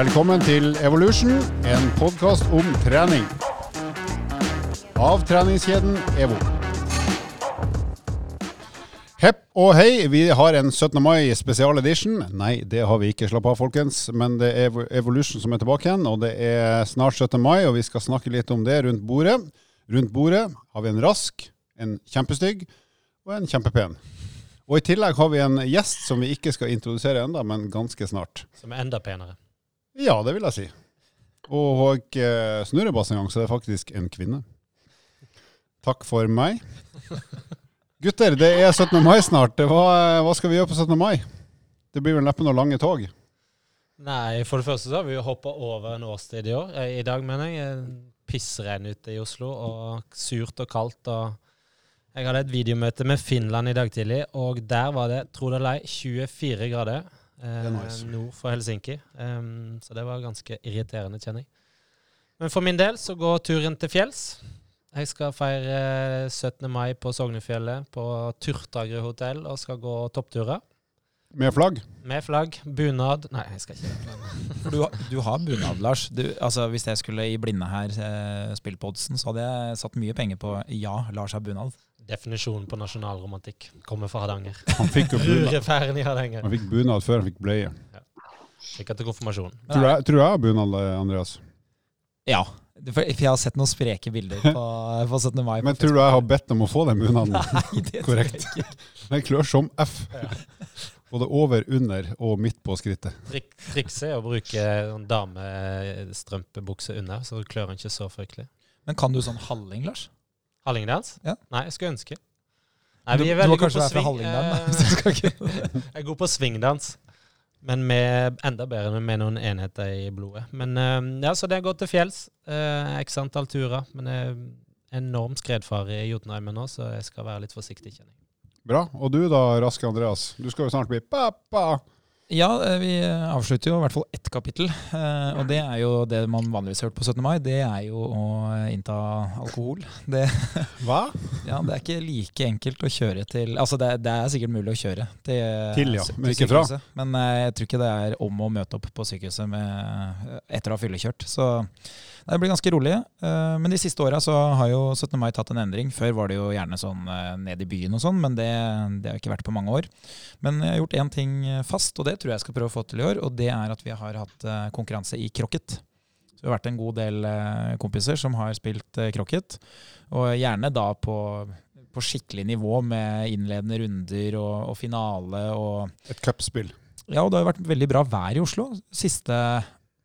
Velkommen til Evolution, en podkast om trening. Av treningskjeden EVO. Hepp og hei, vi har en 17. mai spesialedition. Nei, det har vi ikke. Slapp av, folkens. Men det er Evolution som er tilbake igjen, og det er snart 17. mai, og vi skal snakke litt om det rundt bordet. Rundt bordet har vi en rask, en kjempestygg og en kjempepen. Og i tillegg har vi en gjest som vi ikke skal introdusere enda, men ganske snart. Som er enda penere. Ja, det vil jeg si. Og eh, har en gang, så det er faktisk en kvinne. Takk for meg. Gutter, det er 17. mai snart. Hva, hva skal vi gjøre på 17. mai? Det blir vel neppe noen lange tog? Nei, for det første så har vi jo hoppa over en årstid i år. Eh, I dag, mener jeg. Pissregn ute i Oslo, og surt og kaldt. og Jeg hadde et videomøte med Finland i dag tidlig, og der var det, tro det eller ei, 24 grader eh, nice. nord for Helsinki. Um, så det var ganske irriterende, kjenner jeg. Men for min del så går turen til fjells. Jeg skal feire 17. mai på Sognefjellet, på Turtagrud hotell, og skal gå toppturer. Med flagg? Med flagg, bunad Nei, jeg skal ikke. For du, har- du har bunad, Lars. Du, altså, hvis jeg skulle i blinde her eh, spille på oddsen, så hadde jeg satt mye penger på ja, Lars har bunad. Definisjonen på nasjonalromantikk kommer fra Hardanger. Han fikk jo bunad, i Hardanger. han fikk bunad før han fikk bleie. Sikkert til konfirmasjon. Tror jeg, tror jeg har bunad, Andreas. Ja. For jeg har sett noen spreke bilder på, på 17. mai. på Men tror du jeg har bedt om å få den bunaden? Nei, det tror jeg ikke. Den klør som F. Både over, under og midt på skrittet. Trik, trikset er å bruke damestrømpebukse under, så klør den ikke så fryktelig. Men kan du sånn halling, Lars? Hallingdans? Ja. Nei, jeg skulle ønske. Nei, Du- vi er du veldig må gode kanskje på være fra sving. Hallingdal, da, eh, Jeg er god på svingdans. Men med, enda bedre med noen enheter i blodet. Men eh, ja, Så det har gått til fjells. eh, X antall turer. Men det er enorm skredfare i Jotunheimen nå, så jeg skal være litt forsiktig, kjenner jeg. Bra. Og du da, Raske Andreas? Du skal jo snart bli pappa. Ja, eh, vi avslutter jo i hvert fall ett kapittel. eh, Og det er jo det man vanligvis har hørt på 17. mai. Det er jo å innta alkohol. Det, Hva? ja, det er ikke like enkelt å kjøre til Altså, det, det er sikkert mulig å kjøre til, Til, ja, til men ikke fra. Men eh, jeg tror ikke det er om å møte opp på sykehuset med, etter å ha fyllekjørt. Så det blir ganske rolig. Eh, Men de siste åra så har jo 17. mai tatt en endring. Før var det jo gjerne sånn eh, ned i byen og sånn, men det, det har ikke vært på mange år. Men jeg har gjort én ting fast, og det tror jeg jeg skal prøve å få til i år. Og det er at vi har hatt eh, konkurranse i krokket. Så vi har vært en god del eh, kompiser som har spilt eh, krokket. Og gjerne da på, på skikkelig nivå med innledende runder og, og finale og Et cupspill. Ja, og det har vært veldig bra vær i Oslo. Siste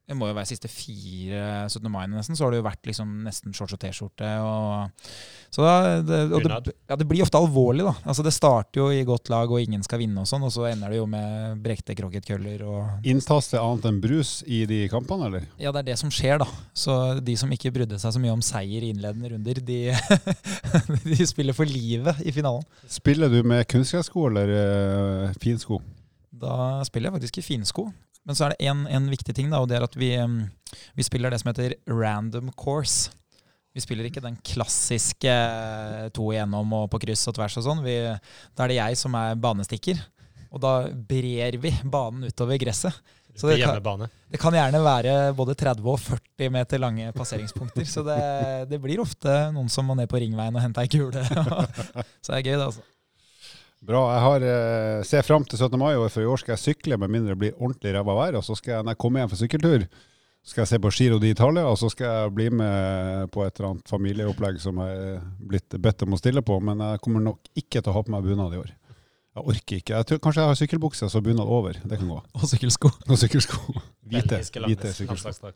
det må jo være siste fire 17. mai nesten, så har det jo vært liksom nesten shorts og T-skjorte. og Så da, det, og det, ja, det blir ofte alvorlig, da. Altså Det starter jo i godt lag, og ingen skal vinne og sånn, og så ender det jo med brekte krokketkøller og Inntas det annet enn brus i de kampene, eller? Ja, det er det som skjer, da. Så de som ikke brydde seg så mye om seier i innledende runder, de, de spiller for livet i finalen. Spiller du med kunstgressko eller uh, finsko? Da spiller jeg faktisk i finsko. Men så er det en, en viktig ting, da, og det er at vi, vi spiller det som heter random course. Vi spiller ikke den klassiske eh, to igjennom og på kryss og tvers og sånn. Da er det jeg som er banestikker. Og da brer vi banen utover gresset. Så det kan, det kan gjerne være både 30 og 40 meter lange passeringspunkter. Så det, det blir ofte noen som må ned på ringveien og hente ei kule. Så det er gøy, det, altså. Bra. Jeg har, eh, ser fram til 17. mai, og for i år skal jeg sykle med mindre det blir ordentlig ræva vær. Og så skal jeg, når jeg kommer hjem fra sykkeltur, skal jeg se på Giro d'Italia, og så skal jeg bli med på et eller annet familieopplegg som jeg er blitt bedt om å stille på. Men jeg kommer nok ikke til å ha på meg bunad i år. Jeg orker ikke. Jeg tror, kanskje jeg har sykkelbukse og så bunad over. Det kan gå. Og sykkelsko. Og sykkelsko. Hvite, hvite sykkelsko.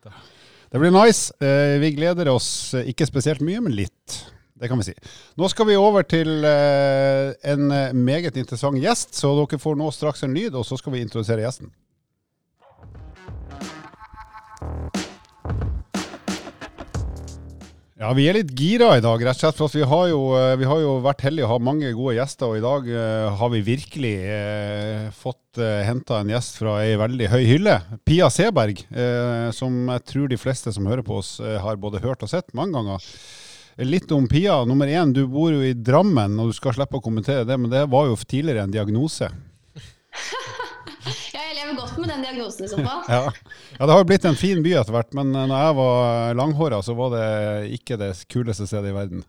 Det blir nice. Eh, Vi gleder oss eh, ikke spesielt mye, men litt. Det kan vi si. Nå skal vi over til eh, en eh, meget interessant gjest, så dere får nå straks en lyd, og så skal vi introdusere gjesten. Ja, Vi er litt gira i dag, rett og slett. For vi, har jo, eh, vi har jo vært heldige å ha mange gode gjester. Og i dag uh, har vi virkelig uh, fått uh, henta en gjest fra ei veldig høy hylle. Pia Seberg, uh, som jeg tror de fleste som hører på oss, har både hørt og sett mange ganger. Litt om Pia. Nummer én, du bor jo i Drammen, og du skal slippe å kommentere det, men det var jo tidligere en diagnose. Ja, jeg lever godt med den diagnosen i så fall. Ja. ja, det har jo blitt en fin by etter hvert, men når jeg var langhåra, så var det ikke det kuleste stedet i verden.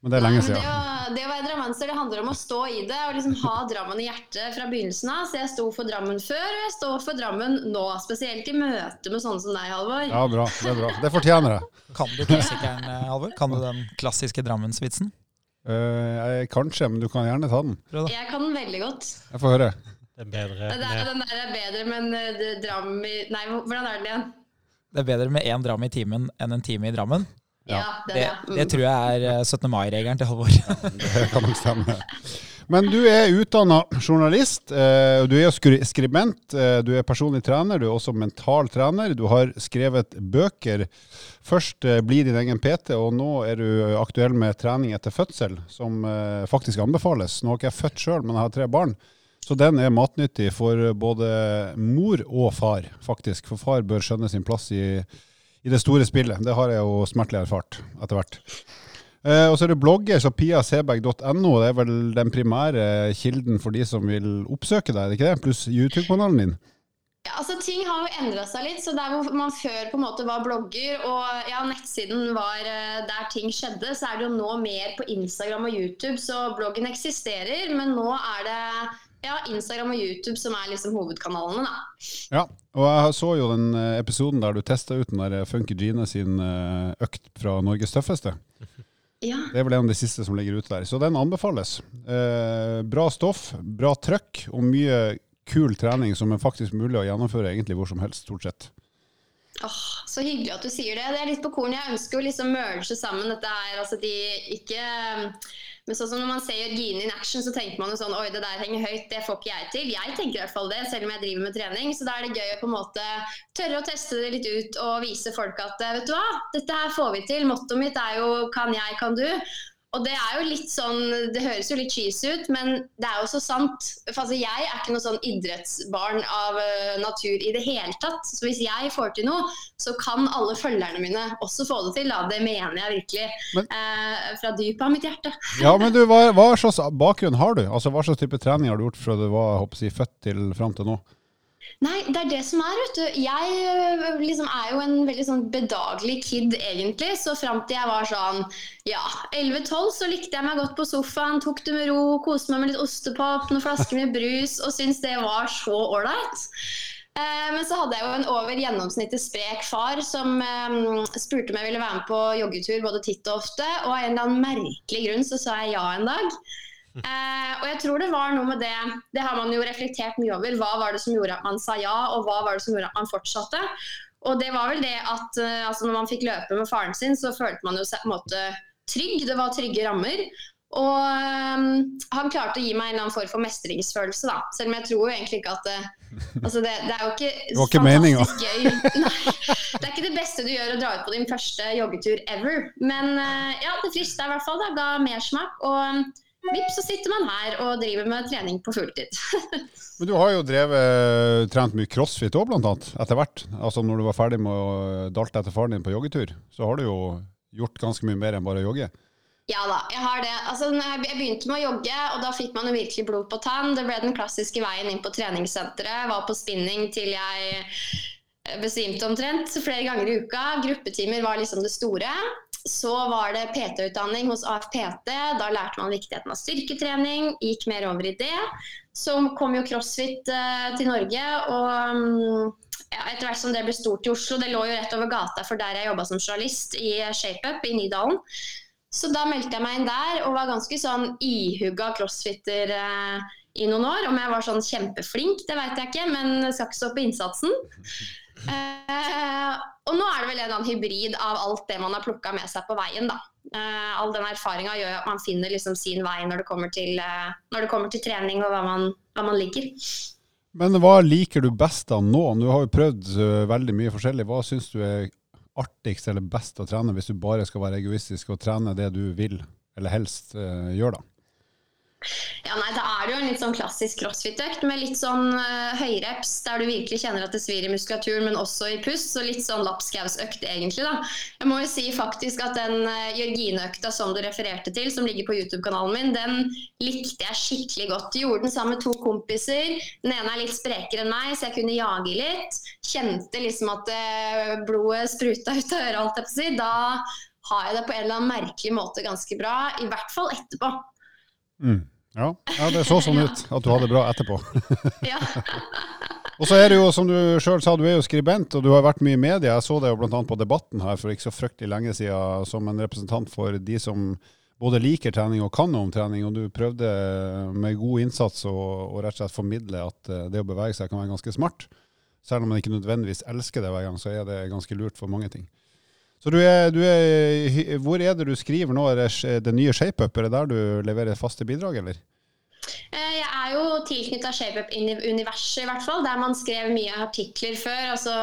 Men det er lenge siden. Nei, det å være drammenser det handler om å stå i det og liksom ha Drammen i hjertet fra begynnelsen av. Så jeg sto for Drammen før, og jeg står for Drammen nå. Spesielt i møte med sånne som deg, Halvor. Ja, bra. Det er bra. Det fortjener jeg. Kan du klassikeren, eh, Halvor? Kan du den klassiske Drammensvitsen? Uh, kanskje, men du kan gjerne ta den. Prøv da. Jeg kan den veldig godt. Jeg får høre. Det er bedre Det er, den der er bedre, men uh, Drammen Dram i Nei, hvordan er den igjen? Det er bedre med én dram i timen enn en time i Drammen. Ja. det, Det. Mm. det tror jeg er eh, 17. mai-regelen til Halvor. Det kan nok stemme. Men du er utdanna journalist, eh, du er skribent, eh, du er personlig trener, du er også mental trener. Du har skrevet bøker. Først blir 'Bli din egen PT', og nå er du aktuell med trening etter fødsel, som eh, faktisk anbefales. Nå har ikke jeg født sjøl, men jeg har tre barn. Så den er matnyttig for både mor og far, faktisk. For far bør skjønne sin plass i, i det store spillet. Det har jeg jo smertelig erfart etter hvert. Eh, og så er det blogger, så piaseberg.no. Det er vel den primære kilden for de som vil oppsøke deg, er det ikke det? Pluss YouTube-kanalen din. Ja, altså Ting har jo endra seg litt. så Der hvor man før på en måte var blogger, og ja, nettsiden var uh, der ting skjedde, så er det jo nå mer på Instagram og YouTube. Så bloggen eksisterer, men nå er det ja, Instagram og YouTube som er liksom hovedkanalene. da. Ja, og jeg så jo den eh, episoden der du testa ut den der Funky Gine sin eh, økt fra Norges tøffeste. Ja. Det er vel en av de siste som ligger ute der. Så den anbefales. Eh, bra stoff, bra trøkk og mye kul trening som er faktisk mulig å gjennomføre egentlig hvor som helst, stort sett. Åh, så hyggelig at du sier det. Det er litt på kornet. Jeg ønsker å liksom merge sammen dette her. altså de ikke... Men sånn som når man ser Jørgine in action, så tenker man jo sånn Oi, det der henger høyt, det får ikke jeg til. Jeg tenker i hvert fall det, selv om jeg driver med trening. Så da er det gøy å på en måte tørre å teste det litt ut og vise folk at vet du hva, dette her får vi til. Mottoet mitt er jo kan jeg, kan du. Og det er jo litt sånn, det høres jo litt cheesy ut, men det er jo så sant. For altså, jeg er ikke noe sånn idrettsbarn av uh, natur i det hele tatt. Så hvis jeg får til noe, så kan alle følgerne mine også få det til. Da. Det mener jeg virkelig. Men- uh, fra dypet av mitt hjerte. Ja, men du, hva, hva slags bakgrunn har du? Altså, Hva slags type trening har du gjort fra du var håper jeg, født til fram til nå? Nei, det er det som er, vet du. Jeg øh, liksom er jo en veldig sånn bedagelig kid, egentlig. Så fram til jeg var sånn ja, 11-12, så likte jeg meg godt på sofaen, tok det med ro, koste meg med litt ostepop, noen flasker med brus, og syntes det var så ålreit. Eh, men så hadde jeg jo en over gjennomsnittet sprek far som eh, spurte om jeg ville være med på joggetur både titt og ofte. Og av en eller annen merkelig grunn så sa jeg ja en dag. Eh, og jeg tror det var noe med det Det har man jo reflektert mye over. Hva var det som gjorde at man sa ja, og hva var det som gjorde at man fortsatte? Og det var vel det at eh, altså når man fikk løpe med faren sin, så følte man jo seg på en måte trygg. Det var trygge rammer. Og um, han klarte å gi meg en eller annen form for mestringsfølelse, da. Selv om jeg tror jo egentlig ikke at det, altså det, det er jo ikke Det var ikke fantastisk gøy. Nei, det er ikke det beste du gjør å dra ut på din første joggetur ever. Men uh, ja, det frista i hvert fall. Det ga mersmak. Og vips, så sitter man her og driver med trening på fulltid. Men du har jo drevet, trent mye crossfit òg, blant annet, etter hvert. Altså når du var ferdig med å dalte etter faren din på joggetur, så har du jo gjort ganske mye mer enn bare å jogge. Ja da, jeg har det. Altså, jeg jeg begynte med å jogge, og da fikk man jo virkelig blod på tann. Det ble den klassiske veien inn på treningssenteret. Var på spinning til jeg eh, besvimte omtrent flere ganger i uka. Gruppetimer var liksom det store. Så var det PT-utdanning hos AFPT. Da lærte man viktigheten av styrketrening. Gikk mer over i det. Så kom jo crossfit eh, til Norge. og... mm, ja, etter hvert som det ble stort i Oslo, det lå jo rett over gata for der jeg jobba som journalist, i ShapeUp i Nydalen. Så da meldte jeg meg inn der og var ganske sånn ihugga crossfitter eh, i noen år. Om jeg var sånn kjempeflink, det veit jeg ikke, men skal ikke stå på innsatsen. Eh, og nå er det vel en annen hybrid av alt det man har plukka med seg på veien, da. Eh, all den erfaringa gjør at man finner liksom sin vei når det kommer til, eh, når det kommer til trening og hva man, hva man liker. Men hva liker du best av nå? Du har jo prøvd eh, veldig mye forskjellig. Hva syns du er artigst eller best å trene, hvis du bare skal være egoistisk og trene det du vil, eller helst uh, gjøre, da? Ja, nei, Da er det jo en litt sånn klassisk crossfit-økt med litt sånn uh, høyreps, der du virkelig kjenner at det svir i muskulaturen, men også i pust. Så litt sånn lapskausøkt, egentlig. da. Jeg må jo si faktisk at den uh, Jørgine-økta som du refererte til, som ligger på YouTube-kanalen min, den likte jeg skikkelig godt. Jeg gjorde den sammen med to kompiser. Den ene er litt sprekere enn meg, så jeg kunne jage litt. Kjente liksom at uh, blodet spruta ut av øret, alt jeg på si. Da har jeg det på en eller annen merkelig måte ganske bra, i hvert fall etterpå. Mm. Ja. ja. det så sånn ut at du hadde det bra etterpå. ja. og så er det jo, som du sjøl sa, du er jo skribent, og du har vært mye i media. Jeg så det jo bl.a. på Debatten her for ikke så fryktelig lenge siden, som en representant for de som både liker trening og kan noe om trening, og du prøvde med god innsats å rett og slett formidle at eh, det å bevege seg kan være ganske smart. Selv om man ikke nødvendigvis elsker det hver gang, så er det ganske lurt for mange ting. Så du er, du er, hvor er det du skriver nå? Er det det nye ShapeUp? Er det der du leverer faste bidrag, eller? Eh, jeg er jo tilknytta ShapeUp-universet, i hvert fall. Der man skrev mye artikler før. altså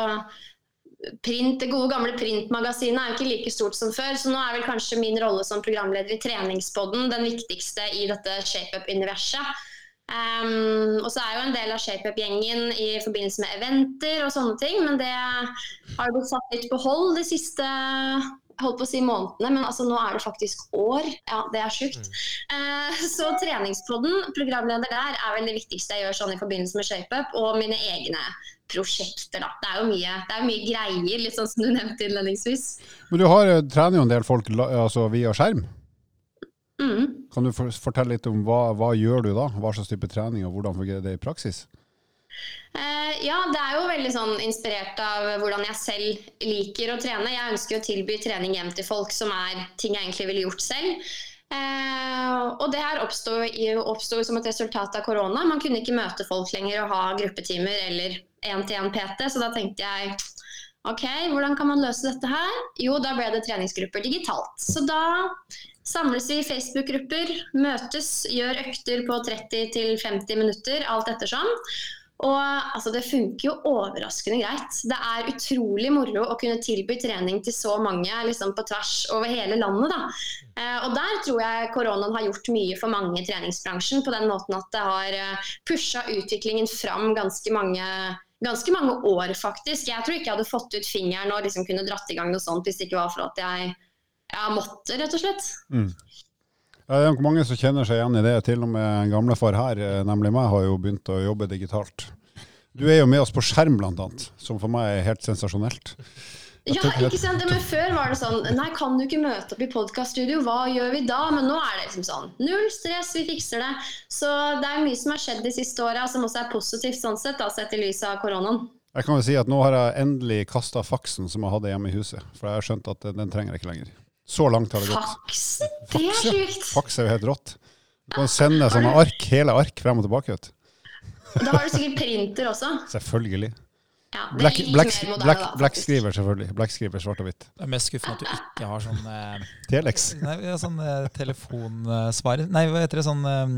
print, Det gode gamle printmagasinet er jo ikke like stort som før, så nå er vel kanskje min rolle som programleder i Treningspodden den viktigste i dette ShapeUp-universet. Um, og så er jo en del av ShapeUp-gjengen i forbindelse med eventer og sånne ting, men det har blitt satt litt på hold de siste holdt på å si månedene, men altså nå er det faktisk år. Ja, det er sjukt. Mm. Uh, så treningspodden, programleder der, er vel det viktigste jeg gjør sånn i forbindelse med ShapeUp, og mine egne prosjekter, da. Det er jo mye, det er mye greier, litt sånn som du nevnte innledningsvis. Men du har, eh, trener jo en del folk altså, via skjerm? Mm. Kan du fortelle litt om hva, hva gjør du da? Hva slags type trening, og hvordan fungerer det i praksis? Uh, ja, det er jo veldig sånn inspirert av hvordan jeg selv liker å trene. Jeg ønsker å tilby trening hjem til folk som er ting jeg egentlig ville gjort selv. Eh, og det her oppsto som et resultat av korona. Man kunne ikke møte folk lenger og ha gruppetimer eller én-til-én-PT, så da tenkte jeg OK, hvordan kan man løse dette her? Jo, da ble det treningsgrupper digitalt. Så da Samles i Facebook-grupper, møtes, gjør økter på 30-50 minutter, alt ettersom. Og altså, det funker jo overraskende greit. Det er utrolig moro å kunne tilby trening til så mange liksom på tvers over hele landet. Da. Eh, og der tror jeg koronaen har gjort mye for mange i treningsbransjen. På den måten at det har eh, pusha utviklingen fram ganske mange, ganske mange år, faktisk. Jeg tror ikke jeg hadde fått ut fingeren og liksom kunne dratt i gang noe sånt hvis det ikke var for at jeg ja, måtte, rett og slett. Mm. Det er nok mange som kjenner seg igjen i det. Til og med en gamlefar her, eh, nemlig meg, har jo begynt å jobbe digitalt. Du er jo med oss på skjerm, blant annet, som for meg er helt sensasjonelt. Ja, ikke sant? Men Før var det sånn Nei, kan du ikke møte opp i podkaststudio? Hva gjør vi da? Men nå er det liksom sånn Null stress, vi fikser det. Så det er mye som har skjedd de siste åra som også er positivt sånn sett, da, sett i lys av koronaen. Jeg kan vel si at nå har jeg endelig kasta faksen som jeg hadde hjemme i huset. For jeg har skjønt at den trenger jeg ikke lenger. Så langt har det gått. Faks? Det er sjukt. Faks er jo helt rått. Du kan sende sånne ark, hele ark frem og tilbake. Vet. Da har du sikkert printer også. Selvfølgelig. Ja, black, black, black, blackskriver, selvfølgelig. Blackskriver svart og hvitt. Det er mest skuffende at du ikke har sånn eh, Telex. Nei, sånn eh, telefonsvar Nei, hva heter det sånn eh,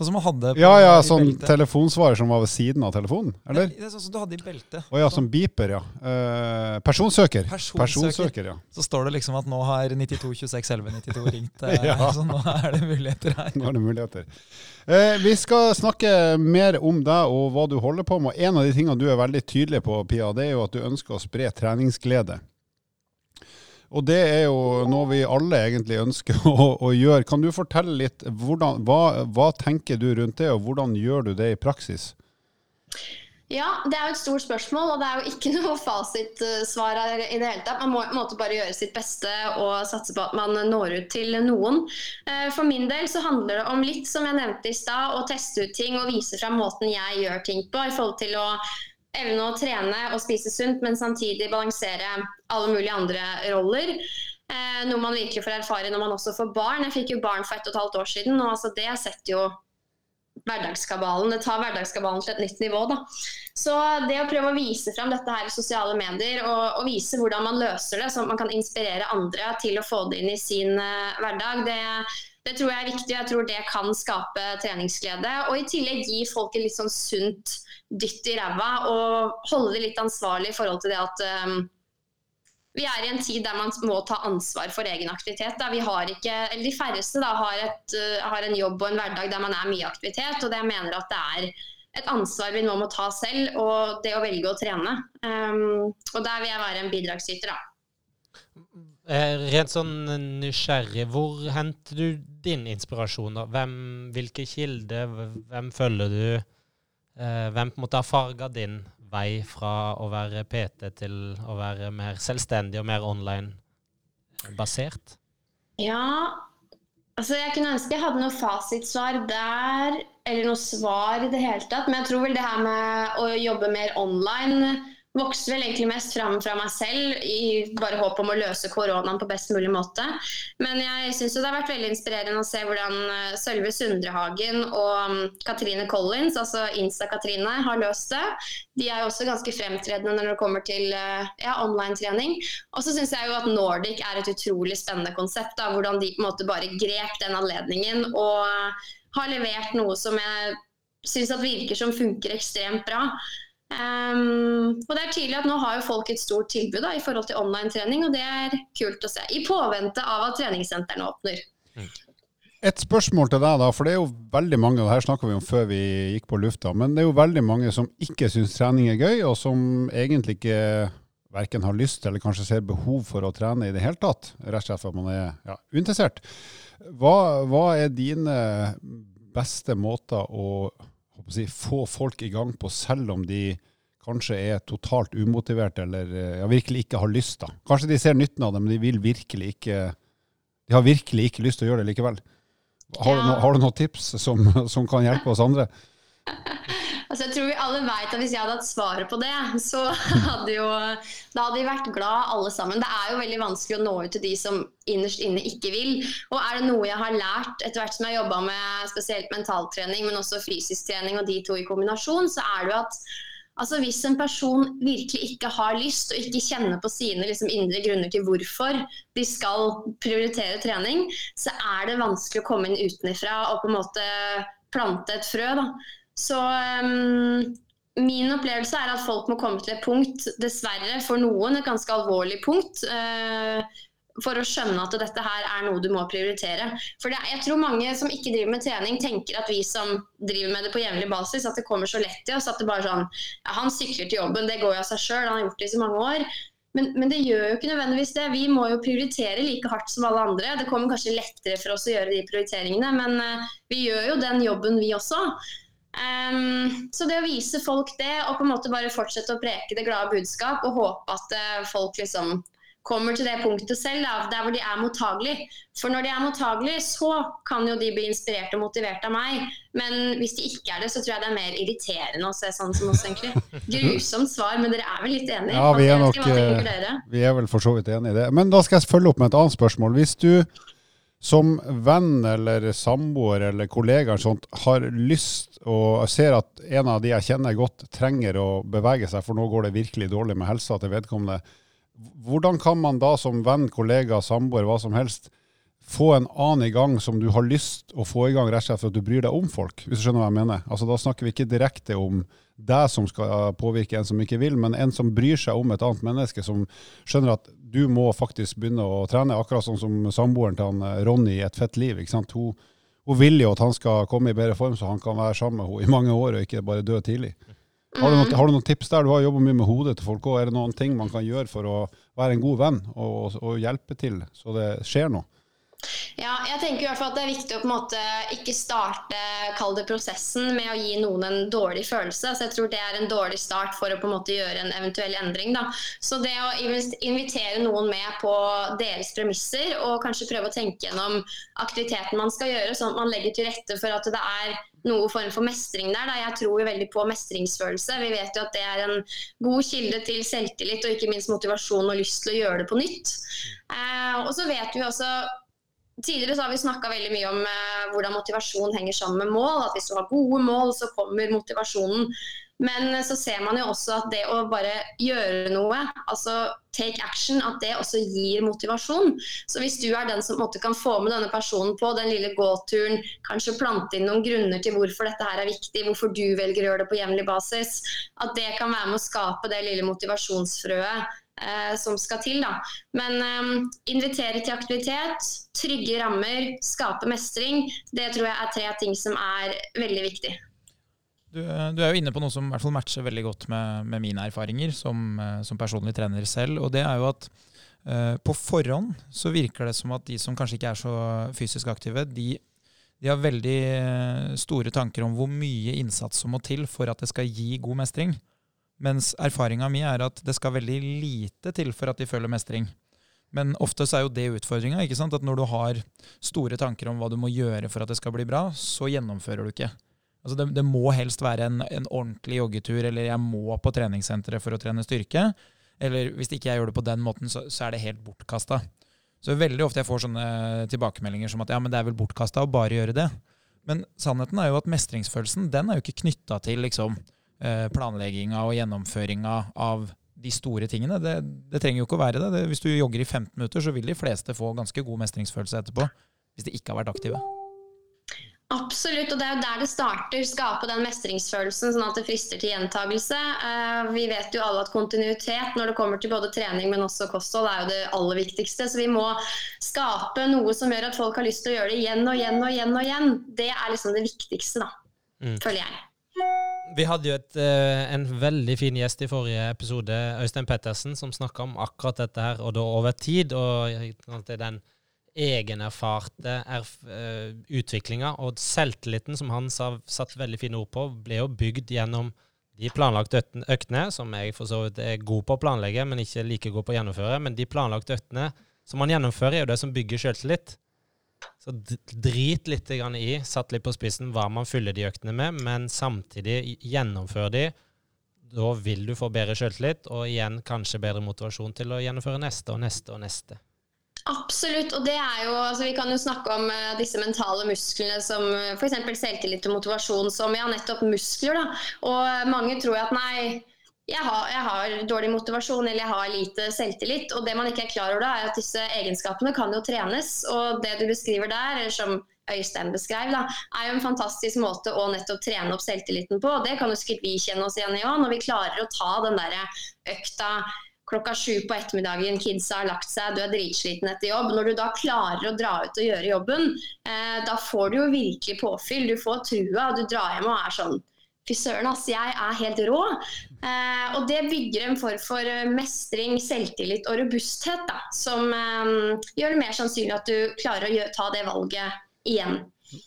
Sånn som man hadde på, Ja, ja, sånn telefonsvarer som var ved siden av telefonen, eller? Det er sånn som du hadde i beltet. Å ja, som beeper, ja. Eh, personsøker. personsøker. personsøker. ja. Så står det liksom at nå har 92 26 11 92 ringt. Uh, ja. Så nå er det muligheter her. Nå er det muligheter. Eh, vi skal snakke mer om deg og hva du holder på med. En av de tingene du er veldig tydelig på, Pia, det er jo at du ønsker å spre treningsglede. Og det er jo noe vi alle egentlig ønsker å, å gjøre. Kan du fortelle litt, hvordan, hva, hva, tenker du rundt det, og hvordan gjør du det i praksis? Ja, det er jo et stort spørsmål, og det er jo ikke noe fasitsvar her i det hele tatt. Man må måte bare gjøre sitt beste og satse på at man når ut til noen. Eh, for min del så handler det om litt, som jeg nevnte i stad, å teste ut ting og vise fram måten jeg gjør ting på, i forhold til å evne å trene og spise sunt, men samtidig balansere alle mulige andre roller. Eh, noe man virkelig får erfare når man også får barn. Jeg fikk jo barn for ett og et halvt år siden, og altså det setter jo hverdagskabalen. Det tar hverdagskabalen til et nytt nivå. Da. Så det å prøve å vise fram dette her i sosiale medier, og, og, vise hvordan man løser det, sånn at man kan inspirere andre til å få det inn i sin uh, hverdag, det, det, tror jeg er viktig. Jeg tror det kan skape treningsglede. Og i tillegg gi folk et litt sånn sunt dytt i ræva og holde det litt ansvarlig i forhold til det at um, vi er i en tid der man må ta ansvar for egen aktivitet. Da. Vi har ikke, eller De færreste da, har, et, uh, har, en jobb og en hverdag der man er mye aktivitet. og det jeg mener at det er et ansvar vi nå må ta selv, og det å velge å trene. Um, og Der vil jeg være en bidragsyter. da. Eh, rent sånn nysgjerrig, hvor henter du din inspirasjon? da? Hvem, hvilke kilder, hvem følger du? Eh, hvem på en måte har farga din vei fra å være PT til å være mer selvstendig og mer online-basert? Ja, altså jeg kunne ønske jeg hadde noe fasitsvar der, eller noe svar i det hele tatt. Men jeg tror vel det her med å jobbe mer online vokste vel egentlig mest fram fra meg selv i bare håp om å løse koronaen på best mulig måte. Men jeg syns det har vært veldig inspirerende å se hvordan eh, Sølve Sundrehagen og mm, Katrine Collins, altså Insta-Katrine, har løst det. De er jo også ganske fremtredende når det kommer til eh, ja, online-trening. Og så syns jeg jo at Nordic er et utrolig spennende konsept. Da, hvordan de på en måte bare grep den anledningen og har levert noe som jeg syns virker som funker ekstremt bra. Um, og det er tydelig at Nå har jo folk et stort tilbud da, i forhold til online-trening, og det er kult å se. I påvente av at treningssentrene åpner. Et spørsmål til deg, da, for det er jo veldig mange, det her snakka vi om før vi gikk på lufta, men det er jo veldig mange som ikke syns trening er gøy, og som egentlig ikke verken har lyst eller kanskje ser behov for å trene i det hele tatt, rett og slett for at man er ja, uinteressert. Hva, hva, er dine beste måter å si, få folk i gang på, selv om de kanskje er totalt umotiverte eller ja, virkelig ikke har lyst. da. Kanskje de ser nytten av det, men de vil virkelig ikke de har virkelig ikke lyst til å gjøre det likevel. Har, ja. du, no, har du noen tips som, som, kan hjelpe oss andre? Altså, jeg tror vi alle vet at Hvis jeg hadde hatt svaret på det, så hadde jo, da hadde vi vært glad alle sammen. Det er jo veldig vanskelig å nå ut til de som innerst inne ikke vil. Og er det noe jeg har lært etter hvert som jeg har jobba med spesielt mentaltrening, men også fysisk trening og de to i kombinasjon, så er det jo at altså, hvis en person virkelig ikke har lyst og ikke kjenner på sine liksom, indre grunner til hvorfor de skal prioritere trening, så er det vanskelig å komme inn utenfra og på en måte plante et frø. da. Så um, min opplevelse er at folk må komme til et punkt, dessverre for noen, et ganske alvorlig punkt. Uh, for å skjønne at dette her er noe du må prioritere. For det, jeg tror mange som ikke driver med trening, tenker at vi som driver med det på jevnlig basis, at det kommer så lett til oss. At det bare sånn ja, Han sykler til jobben, det går jo av seg sjøl, han har gjort det i så mange år. Men, men, det gjør jo ikke nødvendigvis det. Vi må jo prioritere like hardt som alle andre. Det kommer kanskje lettere for oss å gjøre de prioriteringene, men uh, vi gjør jo den jobben, vi også. Um, så det å vise folk det, og på en måte bare fortsette å preke det glade budskap, og håpe at uh, folk liksom kommer til det punktet selv, da, der hvor de er mottagelige. For når de er mottagelige, så kan jo de bli inspirert og motivert av meg. Men hvis de ikke er det, så tror jeg det er mer irriterende å se sånn som oss, egentlig. Grusomt svar, men dere er vel litt enige? Ja, vi er, nok, eh, vi er vel for så vidt enige i det. Men da skal jeg følge opp med et annet spørsmål. Hvis du som venn eller samboer eller kollega sånt, har lyst og ser at en av de jeg kjenner godt, trenger å bevege seg, for nå går det virkelig dårlig med helsa til vedkommende, hvordan kan man da som venn, kollega, samboer, hva som helst, få en annen i gang som du har lyst å få i gang, rett og slett for at du bryr deg om folk, hvis du skjønner hva jeg mener? Altså Da snakker vi ikke direkte om deg som skal påvirke en som ikke vil, men en som bryr seg om et annet menneske, som skjønner at du må faktisk begynne å trene, akkurat sånn som samboeren til han eh, Ronny i Et fett liv. ikke sant? Hun, hun vil jo at han skal komme i bedre form, så han kan være sammen med henne i mange år og ikke bare dø tidlig. Har du, noen, har du noen tips der? Du har jobba mye med hodet til folk òg. Er det noen ting man kan gjøre for å være en god venn og, og hjelpe til så det skjer noe? Ja, jeg tenker i hvert fall at Det er viktig å på en måte ikke starte kall det prosessen med å gi noen en dårlig følelse. Så jeg tror Det er en dårlig start for å på en måte gjøre en eventuell endring. Da. Så det å invitere noen med på deres premisser og kanskje prøve å tenke gjennom aktiviteten man skal gjøre, sånn at man legger til rette for at det er noe form for mestring der. Da. Jeg tror jo veldig på mestringsfølelse. Vi vet jo at det er en god kilde til selvtillit og ikke minst motivasjon og lyst til å gjøre det på nytt. Eh, og så vet vi også Tidligere så har vi snakka veldig mye om eh, hvordan motivasjon henger sammen med mål. At hvis du har gode mål, så kommer motivasjonen. Men eh, så ser man jo også at det å bare gjøre noe, altså take action, at det også gir motivasjon. Så hvis du er den som måte, kan få med denne personen på den lille gåturen, kanskje plante inn noen grunner til hvorfor dette her er viktig, hvorfor du velger å gjøre det på jevnlig basis, at det kan være med å skape det lille motivasjonsfrøet eh, som skal til. Da. Men eh, invitere til aktivitet, trygge rammer, skape mestring, det tror jeg er tre ting som er veldig viktig. Du, du, er jo inne på noe som hvert fall matcher veldig godt med, med mine erfaringer som, eh, som, personlig trener selv. Og det er jo at eh, på forhånd så virker det som at de som kanskje ikke er så fysisk aktive, de, de har veldig eh, store tanker om hvor mye innsats som må til for at det skal gi god mestring. Mens erfaringa mi er at det skal veldig lite til for at de føler mestring. Men ofte så er jo det utfordringa. At når du har store tanker om hva du må gjøre for at det skal bli bra, så gjennomfører du ikke. Altså det, det, må helst være en, en, ordentlig joggetur, eller jeg må på treningssenteret for å trene styrke. Eller hvis ikke jeg gjør det på den måten, så, så er det helt bortkasta. Så veldig ofte jeg får sånne tilbakemeldinger som at ja, men det er vel bortkasta å bare gjøre det. Men sannheten er jo at mestringsfølelsen den er jo ikke knytta til liksom, planlegginga og gjennomføringa av de store tingene. Det, det, trenger jo ikke å være det. det. Hvis du jogger i 15 minutter, så vil de fleste få ganske god mestringsfølelse etterpå. Hvis de ikke har vært aktive. Absolutt, og det er jo der det starter. Skape den mestringsfølelsen, sånn at det frister til gjentagelse. Uh, vi vet jo alle at kontinuitet når det kommer til både trening, men også kosthold, er jo det aller viktigste. Så vi må skape noe som gjør at folk har lyst til å gjøre det igjen og igjen og igjen. og igjen. Det er liksom det viktigste, da. Mm. Føler jeg. Vi hadde jo et, uh, en veldig fin gjest i forrige episode, Øystein Pettersen, som snakka om akkurat dette her, og da over tid. og den egenerfarte erf uh, utviklinga. Og selvtilliten, som han sa, satt veldig fine ord på, ble jo bygd gjennom de planlagte øktene, som jeg for så vidt er god på å planlegge, men ikke like god på å gjennomføre. Men de planlagte øktene som man gjennomfører, er jo det som bygger selvtillit. Så drit litt i, satt litt på spissen, hva man fyller de øktene med, men samtidig gjennomfør de. Da vil du få bedre selvtillit, og igjen kanskje bedre motivasjon til å gjennomføre neste og neste og neste. Absolutt. og det er jo, altså Vi kan jo snakke om uh, disse mentale musklene som uh, f.eks. selvtillit og motivasjon som ja, nettopp muskler. da, og Mange tror at nei, jeg har, jeg har, dårlig motivasjon eller jeg har lite selvtillit. og Det man ikke er klar over da, er at disse egenskapene kan jo trenes. og Det du beskriver der, eller som Øystein beskrev, da, er jo en fantastisk måte å nettopp trene opp selvtilliten på. og Det kan jo sikkert vi kjenne oss igjen i òg, når vi klarer å ta den der økta klokka sju på ettermiddagen, kidsa har lagt seg, du er dritsliten etter jobb. Når du da klarer å dra ut og gjøre jobben, eh, da får du jo virkelig påfyll. Du får trua, du drar hjem og er sånn Fy søren, ass, jeg er helt rå. Eh, og det bygger en form for eh, mestring, selvtillit og robusthet, da, som eh, gjør det mer sannsynlig at du klarer å ta det valget igjen.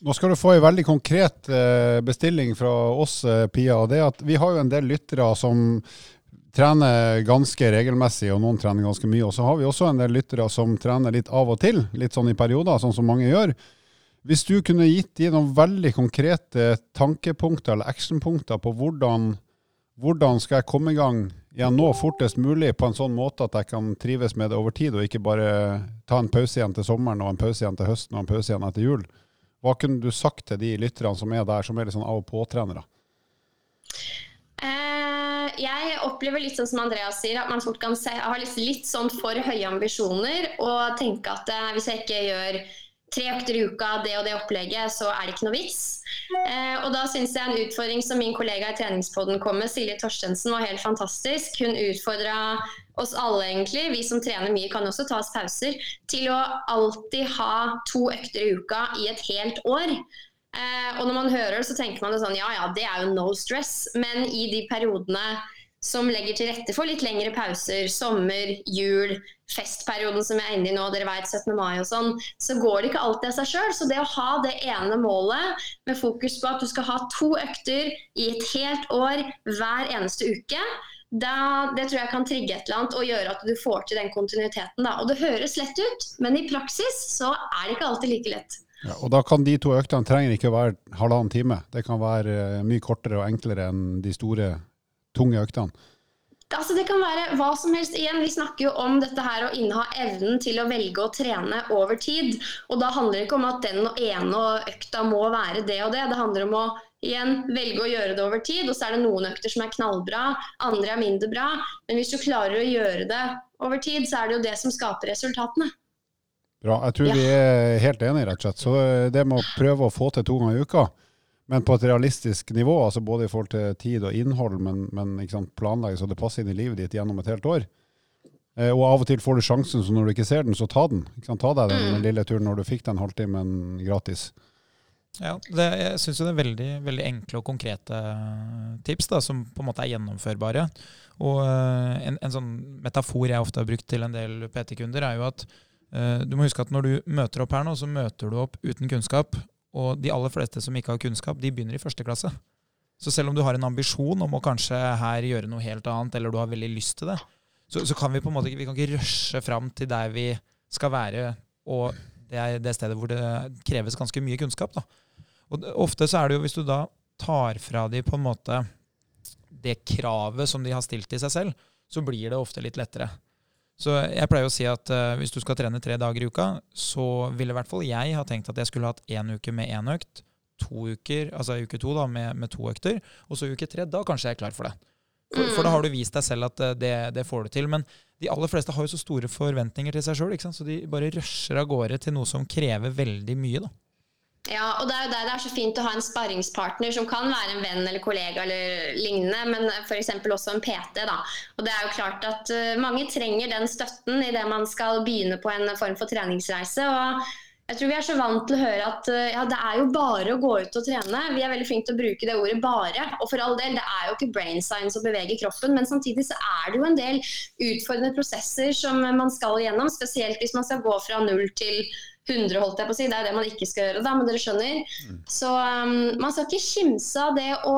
Nå skal du få en veldig konkret eh, bestilling fra oss, eh, Pia. og det at Vi har jo en del lyttere som trener ganske regelmessig, og noen trener ganske mye. Og så har vi også en del lyttere som trener litt av og til, litt sånn i perioder, sånn som mange gjør. Hvis du kunne gitt de noen veldig konkrete tankepunkter eller actionpunkter på hvordan, hvordan skal jeg komme i gang igjen nå fortest mulig på en sånn måte at jeg kan trives med det over tid, og ikke bare ta en pause igjen til sommeren og en pause igjen til høsten og en pause igjen etter jul. Hva kunne du sagt til de lytterne som er der, som er litt sånn av og på-trenere? Eh, jeg opplever litt sånn som Andreas sier, at man fort kan se, ha litt, litt sånn for høye ambisjoner og tenke at eh, hvis jeg ikke gjør tre økter i uka, det og det opplegget, så er det ikke noe vits. Eh, og da syns jeg en utfordring som min kollega i treningspodden kom med, Silje Torstensen, var helt fantastisk. Hun utfordra oss alle, egentlig, vi som trener mye, kan også ta oss pauser, til å alltid ha to økter i uka i et helt år. Eh, og når man hører det, så tenker man det sånn ja ja, det er jo no stress. Men i de periodene som legger til rette for litt lengre pauser, sommer, jul, festperioden som jeg er inne i nå, dere vet 17. mai og sånn, så går det ikke alltid av seg sjøl. Så det å ha det ene målet med fokus på at du skal ha to økter i et helt år hver eneste uke, da, det tror jeg kan trigge et eller annet og gjøre at du får til den kontinuiteten. Da. Og det høres lett ut, men i praksis så er det ikke alltid like lett. Ja, og da kan de to øktene trenger ikke være halvannen time. Det kan være eh, mye kortere og enklere enn de store, tunge øktene. Altså, det kan være hva som helst. Igjen, Vi snakker jo om dette her å inneha evnen til å velge å trene over tid. Og da handler det ikke om at den ene økta må være det og det. Det handler om å igjen velge å gjøre det over tid. Og så er det noen økter som er knallbra, andre er mindre bra. Men hvis du klarer å gjøre det over tid, så er det jo det som skaper resultatene. Bra. Jeg tror ja. vi er helt enige, rett og slett. Så eh, det med å prøve å få til to ganger i uka, men på et realistisk nivå, altså både i forhold til tid og innhold, men, men planlegge så det passer inn i livet ditt gjennom et helt år, Eh, og av og til får du sjansen, så når du ikke ser den, så ta den. Ikke sant? Ta deg den den lille turen når du fikk den halvtimen gratis. Ja, det, jeg syns jo det er veldig, veldig enkle og konkrete tips da, som på en måte er gjennomførbare. Og eh, en, en sånn metafor jeg ofte har brukt til en del PT-kunder, er jo at eh, du må huske at når du møter opp her nå, så møter du opp uten kunnskap. Og de aller fleste som ikke har kunnskap, de begynner i første klasse. Så selv om du har en ambisjon om å kanskje her gjøre noe helt annet, eller du har veldig lyst til det, så, så kan vi på en måte ikke, vi kan ikke rushe fram til der vi skal være, og det er det stedet hvor det kreves ganske mye kunnskap. da. Og ofte så er det jo hvis du da tar fra de på en måte det kravet som de har stilt til seg selv, så blir det ofte litt lettere. Så jeg pleier å si at uh, hvis du skal trene tre dager i uka, så ville i hvert fall jeg ha tenkt at jeg skulle hatt én uke med én økt, to uker, altså uke to da, med, med to økter, og så uke tre, da kanskje jeg er klar for det. For, for da har du vist deg selv at eh, det, det får du til. Men de aller fleste har jo så store forventninger til seg sjøl, så de bare rusher av gårde til noe som krever veldig mye. da. Ja, og det er jo der det er så fint å ha en sparringspartner som kan være en venn eller kollega eller lignende, men f.eks. også en PT. da. Og det er jo klart at uh, mange trenger den støtten idet man skal begynne på en form for treningsreise. og jeg tror vi er så vant til å høre at uh, ja, det er jo bare å gå ut og trene. Vi er veldig flinke til å bruke det ordet 'bare'. Og for all del, det er jo ikke brain science å bevege kroppen, men samtidig så er det jo en del utfordrende prosesser som man skal gjennom, spesielt hvis man skal gå fra null til 100, holdt jeg på å si. Det er det man ikke skal gjøre, da, men dere skjønner. Så um, man skal ikke kimse av det å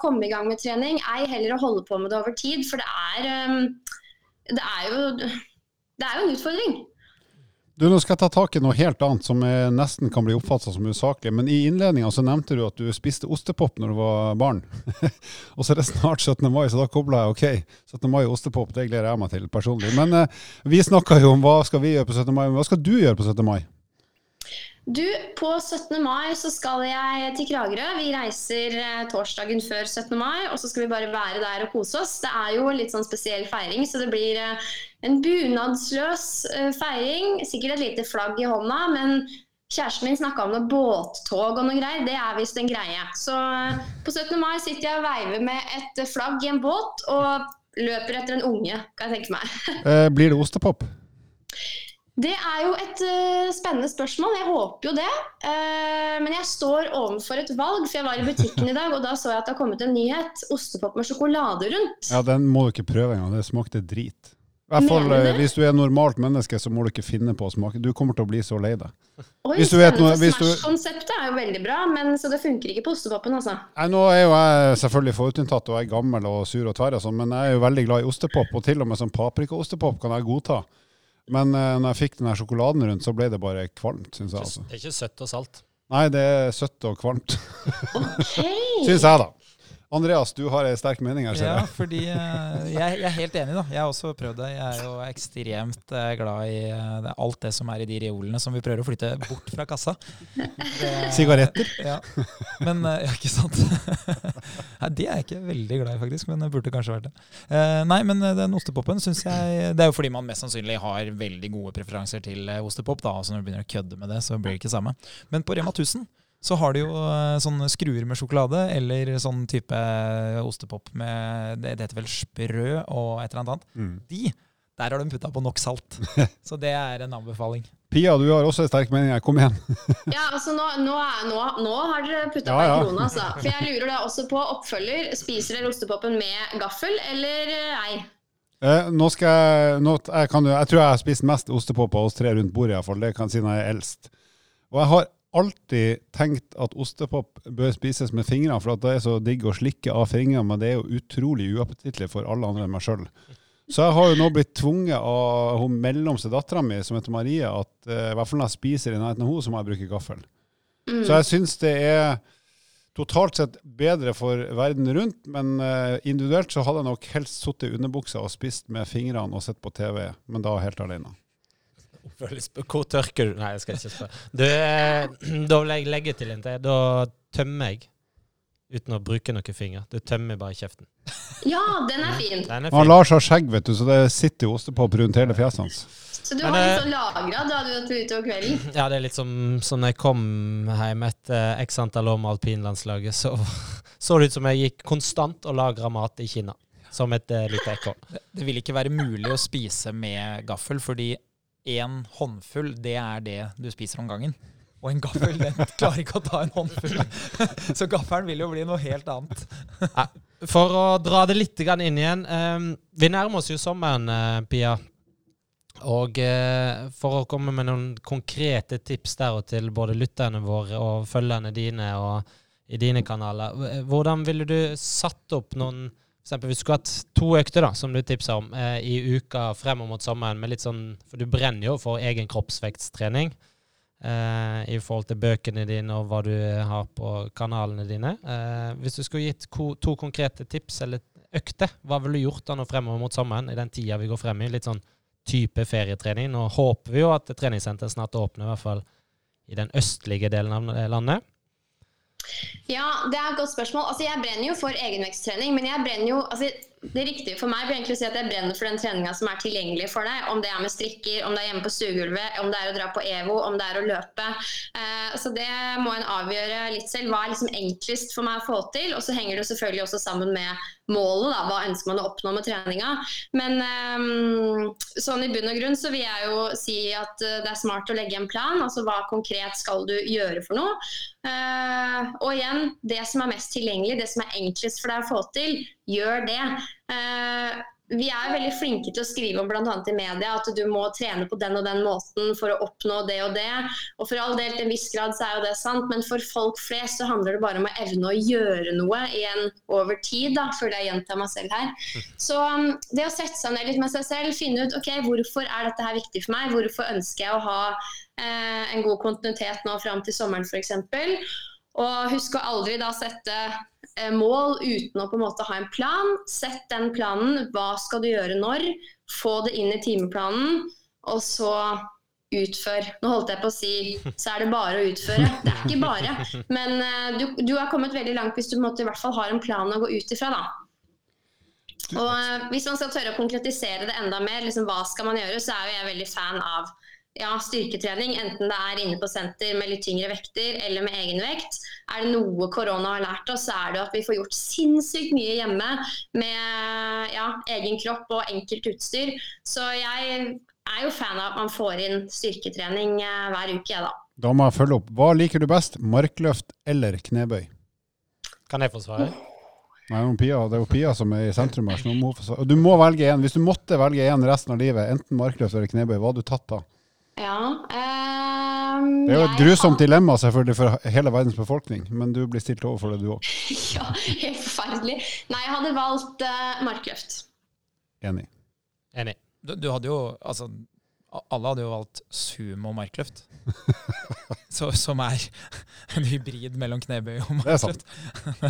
komme i gang med trening, ei heller å holde på med det over tid, for det er, um, det er, jo, det er jo en utfordring. Du, Nå skal jeg ta tak i noe helt annet som nesten kan bli oppfatta som usaklig. Men i innledninga så nevnte du at du spiste ostepop når du var barn. og så er det snart 17. mai, så da kobla jeg OK. 17. mai og ostepop, det gleder jeg meg til personlig. Men eh, vi snakka jo om hva skal vi gjøre på 17. mai, men hva skal du gjøre på 17. mai? Du, på 17. mai så skal jeg til Kragerø. Vi reiser eh, torsdagen før 17. mai, og så skal vi bare være der og kose oss. Det er jo en litt sånn spesiell feiring, så det blir eh, en bunadsløs eh, feiring. Sikkert et lite flagg i hånda, men kjæresten min snakka om noe båttog og noe greier. Det er visst en greie. Så på 17. mai sitter jeg og veiver med et flagg i en båt og løper etter en unge, kan jeg tenke meg. Blir det ostepop? Det er jo et uh, spennende spørsmål. Jeg håper jo det. Uh, men jeg står overfor et valg, for jeg var i butikken i dag, og da så jeg at det har kommet en nyhet. Ostepop med sjokolade rundt. Ja, Den må du ikke prøve engang. Det smakte drit. I hvert fall eh. Hvis du er normalt menneske, så må du ikke finne på å smake. Du kommer til å bli så lei deg. Oi, Hvis du vet noe hvis du... Smash-konseptet er jo veldig bra, men så det funker ikke på ostepopen, altså. Nei, Nå er jo jeg selvfølgelig forutinntatt og jeg er gammel og sur og tverr, og sånn, men jeg er jo veldig glad i ostepop. Og til og med sånn paprikaostepop kan jeg godta. Men uh, når jeg fikk den her sjokoladen rundt, så ble det bare kvalmt, syns jeg. altså. Det er ikke søtt og salt. Nei, det er søtt og kvalmt, Okay. syns jeg, da. Andreas, du har en sterk mening her, ser Ja, fordi eh, jeg, jeg er helt enig, da. Jeg har også prøvd det. Jeg er jo ekstremt eh, glad i eh, det, alt det som er i de reolene som vi prøver å flytte bort fra kassa. Sigaretter? Ja. Men ja, ikke sant? Nei, det er jeg ikke veldig glad i, faktisk, men det burde kanskje vært det. Nei, men den ostepopen syns jeg Det er jo fordi man mest sannsynlig har veldig gode preferanser til ostepop. da, altså Når du begynner å kødde med det, så blir det ikke samme. Men på Rema 1000 så har du jo eh, sånne skruer med sjokolade, eller sånn type ostepop med Det, det heter vel sprø og et eller annet. Mm. De, der har de putta på nok salt. Så det er en anbefaling. Pia, du har også en sterk mening her. Kom igjen. Ja, altså nå, nå, er, nå, nå har dere putta Ja, på ja. en krone, altså. For jeg lurer da også på oppfølger. Spiser dere ostepopen med gaffel eller eh, ei? Eh, nå skal jeg, nå, jeg, kan, jo- jeg tror jeg har spist mest ostepop av oss tre rundt bordet, i hvert fall. Det kan jeg si når jeg er eldst. Og jeg har alltid tenkt at ostepop bør spises med fingrene, for at det er så digg å slikke av fingrene, men det er jo utrolig uappetittlig for alle andre enn meg sjøl. Så jeg har jo nå blitt tvunget av hun mellomste dattera mi, som heter Marie, at eh, i hvert fall når jeg spiser i nærheten av henne, så må jeg bruke gaffel. Mm. Så jeg syns det er totalt sett bedre for verden rundt, men eh, individuelt så hadde jeg nok helst sittet i underbuksa og spist med fingrene og sett på TV, men da helt alene. Hvor tørker du Nei, jeg skal ikke spørre. Du, eh, da vil jeg legge til en til. Da tømmer jeg uten å bruke noen finger. Du tømmer bare kjeften. Ja, den er fin. Den er Han fin. Lars har skjegg, vet du, så det sitter jo ostepop rundt hele fjeset hans. Så du Men, har litt eh, sånn lagra da du var utover kvelden? Ja, det er litt som, som når jeg kom hjem etter x antall år med alpinlandslaget, så så det ut som jeg gikk konstant og lagra mat i Kina. som et uh, lite ekorn. Det, det vil ikke være mulig å spise med gaffel, fordi én håndfull, det er det du spiser om gangen. Og en gaffel den klarer ikke å ta en håndfull. Så gaffelen vil jo bli noe helt annet. For å dra det litt inn igjen. Um, vi nærmer oss jo sommeren, uh, Pia. Og uh, for å komme med noen konkrete tips der og til både lytterne våre og følgerne dine og i dine kanaler, hvordan ville du satt opp noen eksempel, Hvis du skulle hatt to økter, da, som du tipsa om, eh, i uka fremover mot sommeren, med litt sånn For du brenner jo for egen kroppsvektstrening eh, i forhold til bøkene dine og hva du har på kanalene dine. Eh, hvis du skulle gitt to konkrete tips eller økter, hva ville du gjort da nå fremover mot sommeren, i den tida vi går frem i? Litt sånn type ferietrening. Nå håper vi jo at treningssenteret snart åpner, i hvert fall i den østlige delen av landet. Ja, det er et godt spørsmål. Altså, jeg brenner jo for egenveksttrening, men jeg brenner jo altså, det riktige for meg blir egentlig å si at jeg brenner for den treninga som er tilgjengelig for deg. Om det er med strikker, om det er hjemme på stuegulvet, om det er å dra på EVO, om det er å løpe. Eh, så det må en avgjøre litt selv. Hva er liksom enklest for meg å få til? Og så henger det selvfølgelig også sammen med målet. Da. Hva ønsker man å oppnå med treninga? Men eh, sånn i bunn og grunn så vil jeg jo si at eh, det er smart å legge en plan. Altså hva konkret skal du gjøre for noe? Uh, og igjen, det som er mest tilgjengelig, det som er enklest for deg å få til, gjør det. Uh, vi er veldig flinke til å skrive om bl.a. i media at du må trene på den og den måten for å oppnå det og det. Og for all del til en viss grad så er jo det sant, men for folk flest så handler det bare om å evne å gjøre noe igjen over tid, da, føler jeg gjentar meg selv her. Så um, det å sette seg ned litt med seg selv, finne ut ok, hvorfor er dette her viktig for meg, hvorfor ønsker jeg å ha eh, en god kontinuitet nå fram til sommeren f.eks. Og husk å aldri da sette eh, mål uten å på en måte ha en plan. Sett den planen. Hva skal du gjøre når? Få det inn i timeplanen, og så utfør. Nå holdt jeg på å si så er det bare å utføre. Det er ikke bare. Men uh, du, du, har kommet veldig langt hvis du måte, i hvert fall har en plan å gå ut ifra. da. Og uh, Hvis man skal tørre å konkretisere det enda mer, liksom, hva skal man gjøre, så er jo jeg veldig fan av ja, styrketrening, enten det er inne på senter med litt tyngre vekter eller med egenvekt. Er det noe korona har lært oss, så er det at vi får gjort sinnssykt mye hjemme med ja, egen kropp og enkelt utstyr. Så jeg er jo fan av at man får inn styrketrening eh, hver uke, jeg, da. Da må jeg følge opp. Hva liker du best, markløft eller knebøy? Kan jeg få svare? Nei, Pia, Det er jo Pia som er i sentrum her. Må du må velge én. Hvis du måtte velge én resten av livet, enten markløft eller knebøy, hva hadde du tatt da? Ja, um, det er jo et grusomt har... dilemma selvfølgelig for hele verdens befolkning, men du blir stilt overfor det, du òg. ja, helt forferdelig. Nei, jeg hadde valgt uh, markløft. Enig. Enig. Du, du, hadde jo Altså, alle hadde jo valgt sumo markløft. Så, som er en hybrid mellom knebøy og markløft.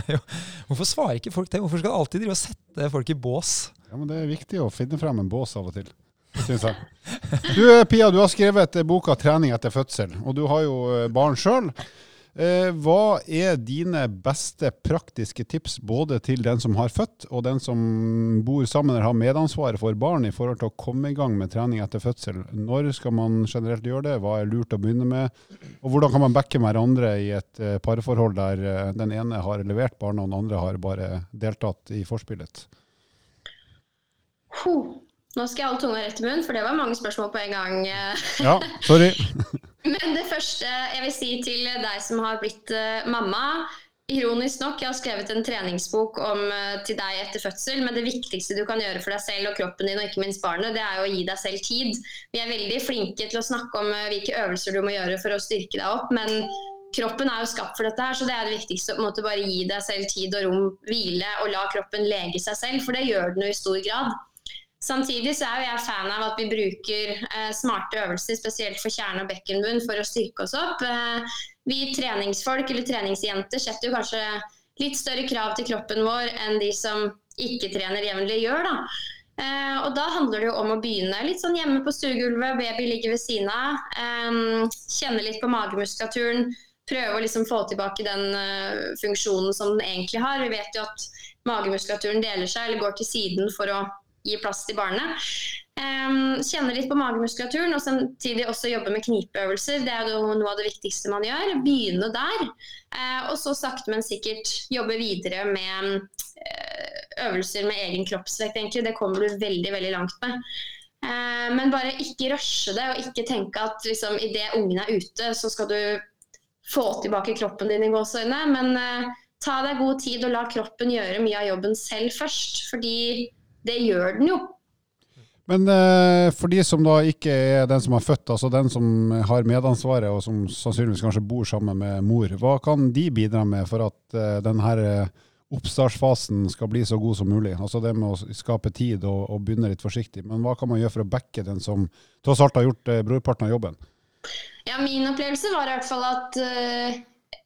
Hvorfor svarer ikke folk det? Hvorfor skal du alltid drive og sette folk i bås? Ja, men Det er viktig å finne frem en bås av og til syns jeg. Du eh, Pia, du har skrevet boka 'Trening etter fødsel', og du har jo eh, barn sjøl. Eh, hva er dine beste praktiske tips både til den som har født, og den som bor sammen eller har medansvaret for barn, i forhold til å komme i gang med trening etter fødsel? Når skal man generelt gjøre det? Hva er lurt å begynne med? Og hvordan kan man backe hverandre i et parforhold der den ene har levert barna, og den andre har bare deltatt i forspillet? Nå skal jeg holde tunga rett i munnen, for det var mange spørsmål på en gang. ja, sorry. Men det første jeg vil si til deg som har blitt uh, mamma Ironisk nok, jeg har skrevet en treningsbok om, uh, til deg etter fødsel, men det viktigste du kan gjøre for deg selv og kroppen din, og ikke minst barnet, det er jo å gi deg selv tid. Vi er veldig flinke til å snakke om uh, hvilke øvelser du må gjøre for å styrke deg opp, men kroppen er jo skapt for dette her, så det er det viktigste. å bare Gi deg selv tid og rom, hvile, og la kroppen lege seg selv, for det gjør den jo i stor grad. Samtidig så er jeg fan av at vi bruker eh, smarte øvelser, spesielt for kjerne- og bekkenbunn, for å styrke oss opp. Eh, vi treningsfolk eller treningsjenter setter jo kanskje litt større krav til kroppen vår enn de som ikke trener jevnlig gjør. da. Eh, og da handler det jo om å begynne litt sånn hjemme på stuegulvet, baby ligger ved siden av. Eh, kjenne litt på magemuskulaturen. Prøve å liksom få tilbake den uh, funksjonen som den egentlig har. Vi vet jo at magemuskulaturen deler seg eller går til siden for å gi plass til barnet. Kjenne litt på magemuskulaturen og samtidig også jobbe med knipeøvelser. Det er noe av det viktigste man gjør. Begynne der. Uh, og så sakte, men sikkert jobbe videre med uh, øvelser med egen kroppsvekt, egentlig. Det kommer du veldig, veldig langt med. Eh, men bare ikke rushe det, og ikke tenke at liksom, idet ungen er ute, så skal du få tilbake kroppen din i gåseøynene. Men uh, ta deg god tid og la kroppen gjøre mye av jobben selv først. Fordi det gjør den jo. Men eh, for de som da ikke er den som har født, altså den som har medansvaret og som sannsynligvis kanskje bor sammen med mor, hva kan de bidra med for at eh, denne eh, oppstartsfasen skal bli så god som mulig? Altså det med å skape tid og, og begynne litt forsiktig. Men hva kan man gjøre for å backe den som tross alt har gjort brorparten av jobben? Ja, min opplevelse var i hvert fall at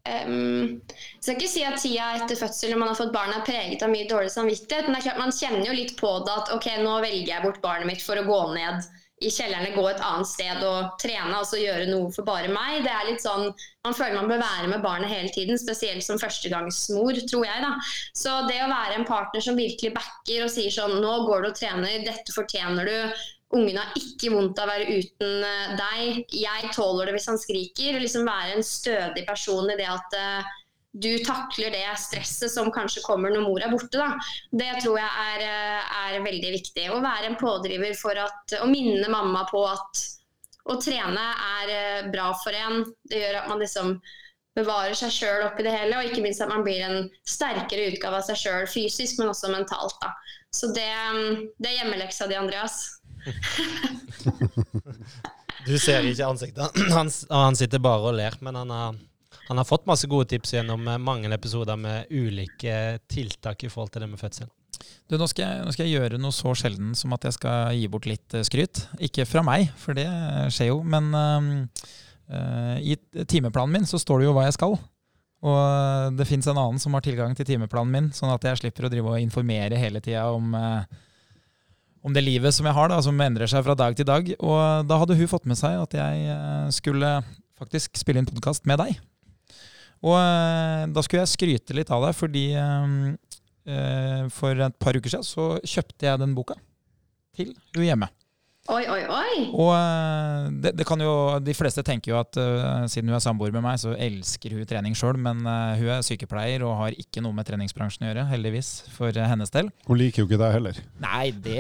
um, Jeg skal ikke si at tida etter fødsel når man har fått barn er preget av mye dårlig samvittighet, men det er klart man kjenner jo litt på det at ok, nå velger jeg bort barnet mitt for å gå ned i kjellerne, gå et annet sted og trene, altså gjøre noe for bare meg. Det er litt sånn, Man føler man bør være med barnet hele tiden, spesielt som førstegangsmor, tror jeg. da. Så det å være en partner som virkelig backer og sier sånn Nå går du og trener, dette fortjener du. Ungen har ikke vondt av å være uten eh, deg. Jeg tåler det hvis han skriker. Liksom Være en stødig person i det at uh, du takler det stresset som kanskje kommer når mor er borte. Da. Det tror jeg er, eh, er, veldig viktig. Å være en pådriver for at, å minne mamma på at å trene er bra for en. Det gjør at man liksom bevarer seg sjøl oppi det hele, og ikke minst at man blir en sterkere utgave av seg sjøl fysisk, men også mentalt. Da. Så det, mm, det er hjemmeleksa di, Andreas. Du ser ikke ansiktet hans, han sitter bare og ler. Men han har, han har, fått masse gode tips gjennom eh, mange episoder med ulike tiltak i forhold til det med fødsel. Du, nå, skal jeg, nå skal jeg gjøre noe så sjelden som at jeg skal gi bort litt eh, skryt. Ikke fra meg, for det skjer jo, men uh, i timeplanen min så står det jo hva jeg skal. Og det fins en annen som har tilgang til timeplanen min, sånn at jeg slipper å drive og informere hele tida om uh, om det livet som jeg har, da, som endrer seg fra dag til dag. Og da hadde hun fått med seg at jeg eh, skulle faktisk spille inn podkast med deg. Og eh, da skulle jeg skryte litt av deg, fordi eh, for et par uker siden så kjøpte jeg den boka til hun hjemme. Oi, oi, oi. Og eh, det, det, kan jo, De fleste tenker jo at uh, siden hun er samboer med meg, så elsker hun trening sjøl. Men uh, hun er sykepleier og har ikke noe med treningsbransjen å gjøre, heldigvis, for uh, hennes del. Hun liker jo ikke deg heller. Nei, det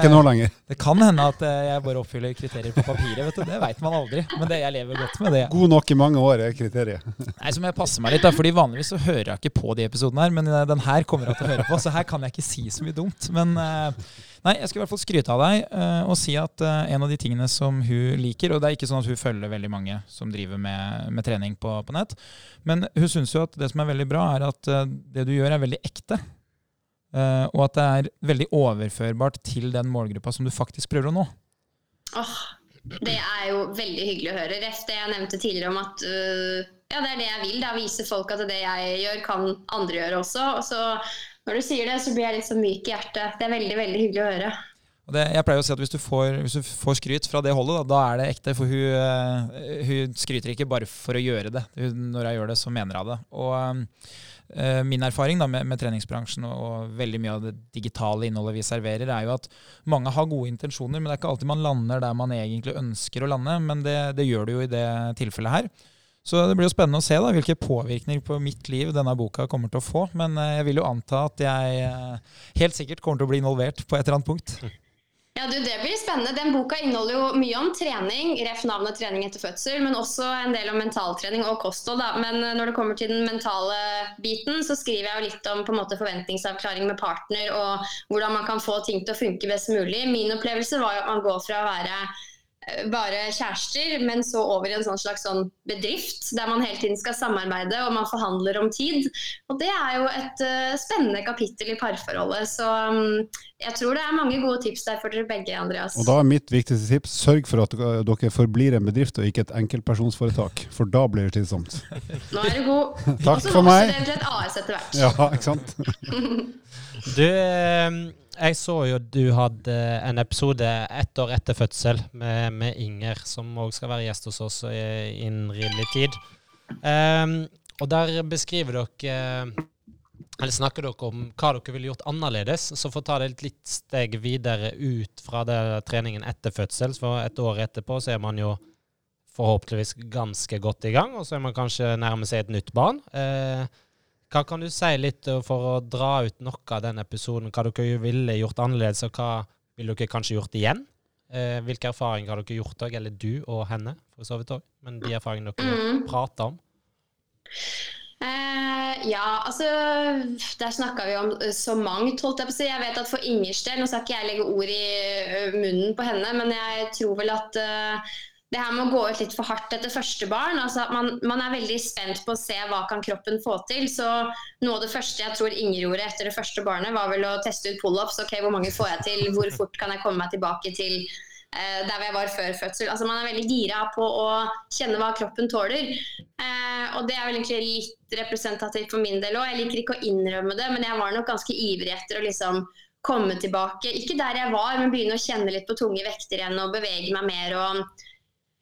Ikke nå lenger. Det kan hende at jeg bare oppfyller kriterier på papiret. vet du, Det veit man aldri. Men det, jeg lever godt med det. God nok i mange år er kriteriet. Nei, så må jeg passe meg litt, da, fordi vanligvis så hører jeg ikke på de episodene her. Men den her kommer jeg til å høre på, så her kan jeg ikke si så mye dumt. Men Nei, jeg skal i hvert fall skryte av deg uh, og si at uh, en av de tingene som hun liker Og det er ikke sånn at hun følger veldig mange som driver med, med trening på, på, nett, men hun syns jo at det som er veldig bra, er at uh, det du gjør, er veldig ekte. og at det er veldig overførbart til den målgruppa som du faktisk prøver å nå. Oh, det er jo veldig hyggelig å høre. Ref det jeg nevnte tidligere om at ja, det er det jeg vil. Da vise folk at det jeg gjør, kan andre gjøre også. Og så når du sier det, så blir jeg litt så myk i hjertet. Det er veldig veldig hyggelig å høre. Det, jeg pleier å si at Hvis du får, hvis du får skryt fra det holdet, da, da, er det ekte. For hun, uh, hun, skryter ikke bare for å gjøre det. Når jeg gjør det, så mener hun det. Og uh, Min erfaring da, med, med, treningsbransjen og, og, veldig mye av det digitale innholdet vi serverer, er jo at mange har gode intensjoner, men det er ikke alltid man lander der man egentlig ønsker å lande. Men det, det gjør du jo i det tilfellet her. Så det blir jo spennende å se da, hvilke påvirkninger på mitt liv denne boka kommer til å få. Men eh, jeg vil jo anta at jeg eh, helt sikkert kommer til å bli involvert på et eller annet punkt. Ja, du, Det blir spennende. Den boka inneholder jo mye om trening, ref navnet trening etter fødsel, men også en del om mentaltrening og kosthold. Da. Men eh, når det kommer til den mentale biten, så skriver jeg jo litt om på en måte forventningsavklaring med partner og hvordan man kan få ting til å funke best mulig. Min opplevelse var jo at man går fra å være bare kjærester, men så over i en sånn slags sånn bedrift der man hele tiden skal samarbeide og man forhandler om tid. Og det er jo et uh, spennende kapittel i parforholdet. Så um, jeg tror det er mange gode tips der for dere begge, Andreas. Og da er mitt viktigste tips sørg for at dere forblir en bedrift og ikke et enkeltpersonsforetak, for da blir det slitsomt. Nå er du god. Takk for meg. Og så vokser det et AS etter hvert. Ja, ikke sant. du... Jeg så jo du hadde en episode ett år etter fødsel med, med Inger, som òg skal være gjest hos oss innen rimelig tid. Um, og der beskriver dere eller snakker dere om hva dere ville gjort annerledes. Så for å ta det et litt steg videre ut fra det, treningen etter fødsel, for et år etterpå så er man jo forhåpentligvis ganske godt i gang, og så er man kanskje nærmer seg et nytt barn. Eh, Hva kan du si litt eh, for å dra ut noe av den episoden? Hva dere ville gjort annerledes, og hva ville dere kanskje gjort igjen? Eh, hvilke erfaringer har dere gjort òg, eller du og henne, for så vidt òg? Men de erfaringene dere Mm. prater om? Eh, ja, altså Der snakka vi om eh, så mangt, holdt jeg på å si. Jeg vet at for Ingers del, nå skal ikke jeg legge ord i eh, munnen på henne, men jeg tror vel at eh, det her med å gå ut litt for hardt etter første barn altså man, man er veldig spent på å se hva kan kroppen få til. Så noe av det første jeg tror Inger gjorde etter det første barnet, var vel å teste ut pullups. Ok, hvor mange får jeg til? Hvor fort kan jeg komme meg tilbake til eh, der jeg var før fødsel? Altså Man er veldig gira på å kjenne hva kroppen tåler. Eh, og det er vel egentlig litt representativt for min del òg. Jeg liker ikke å innrømme det, men jeg var nok ganske ivrig etter å liksom komme tilbake. Ikke der jeg var, men begynne å kjenne litt på tunge vekter igjen og bevege meg mer. og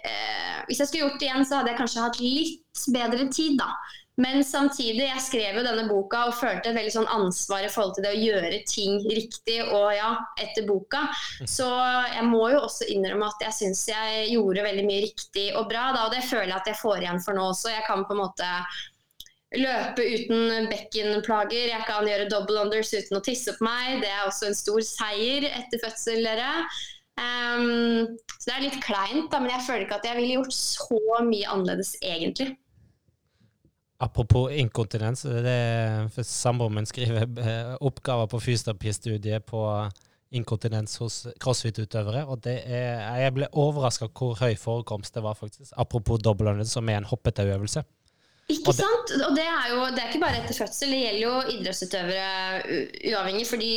eh, Hvis jeg skulle gjort det igjen, så hadde jeg kanskje hatt litt bedre tid, da. Men samtidig, jeg skrev jo denne boka og følte et veldig sånn ansvar i forhold til det å gjøre ting riktig og ja, etter boka. Så jeg må jo også innrømme at jeg syns jeg gjorde veldig mye riktig og bra, da, og det føler jeg at jeg får igjen for nå også. Jeg kan på en måte løpe uten bekkenplager, jeg kan gjøre double unders uten å tisse på meg. Det er også en stor seier etter fødsel, dere. Ehm, så det er litt kleint, da, men jeg føler ikke at jeg ville gjort så mye annerledes, egentlig. Apropos inkontinens. Det er, Samboeren min skriver eh, oppgaver på fysioterapistudiet på inkontinens hos crossfit-utøvere. Og er, jeg ble overraska hvor høy forekomst det var, faktisk. Apropos double som er en hoppetauøvelse. Ikke Og det- sant? Og det er jo det er ikke bare etter fødsel, det gjelder jo idrettsutøvere uavhengig, fordi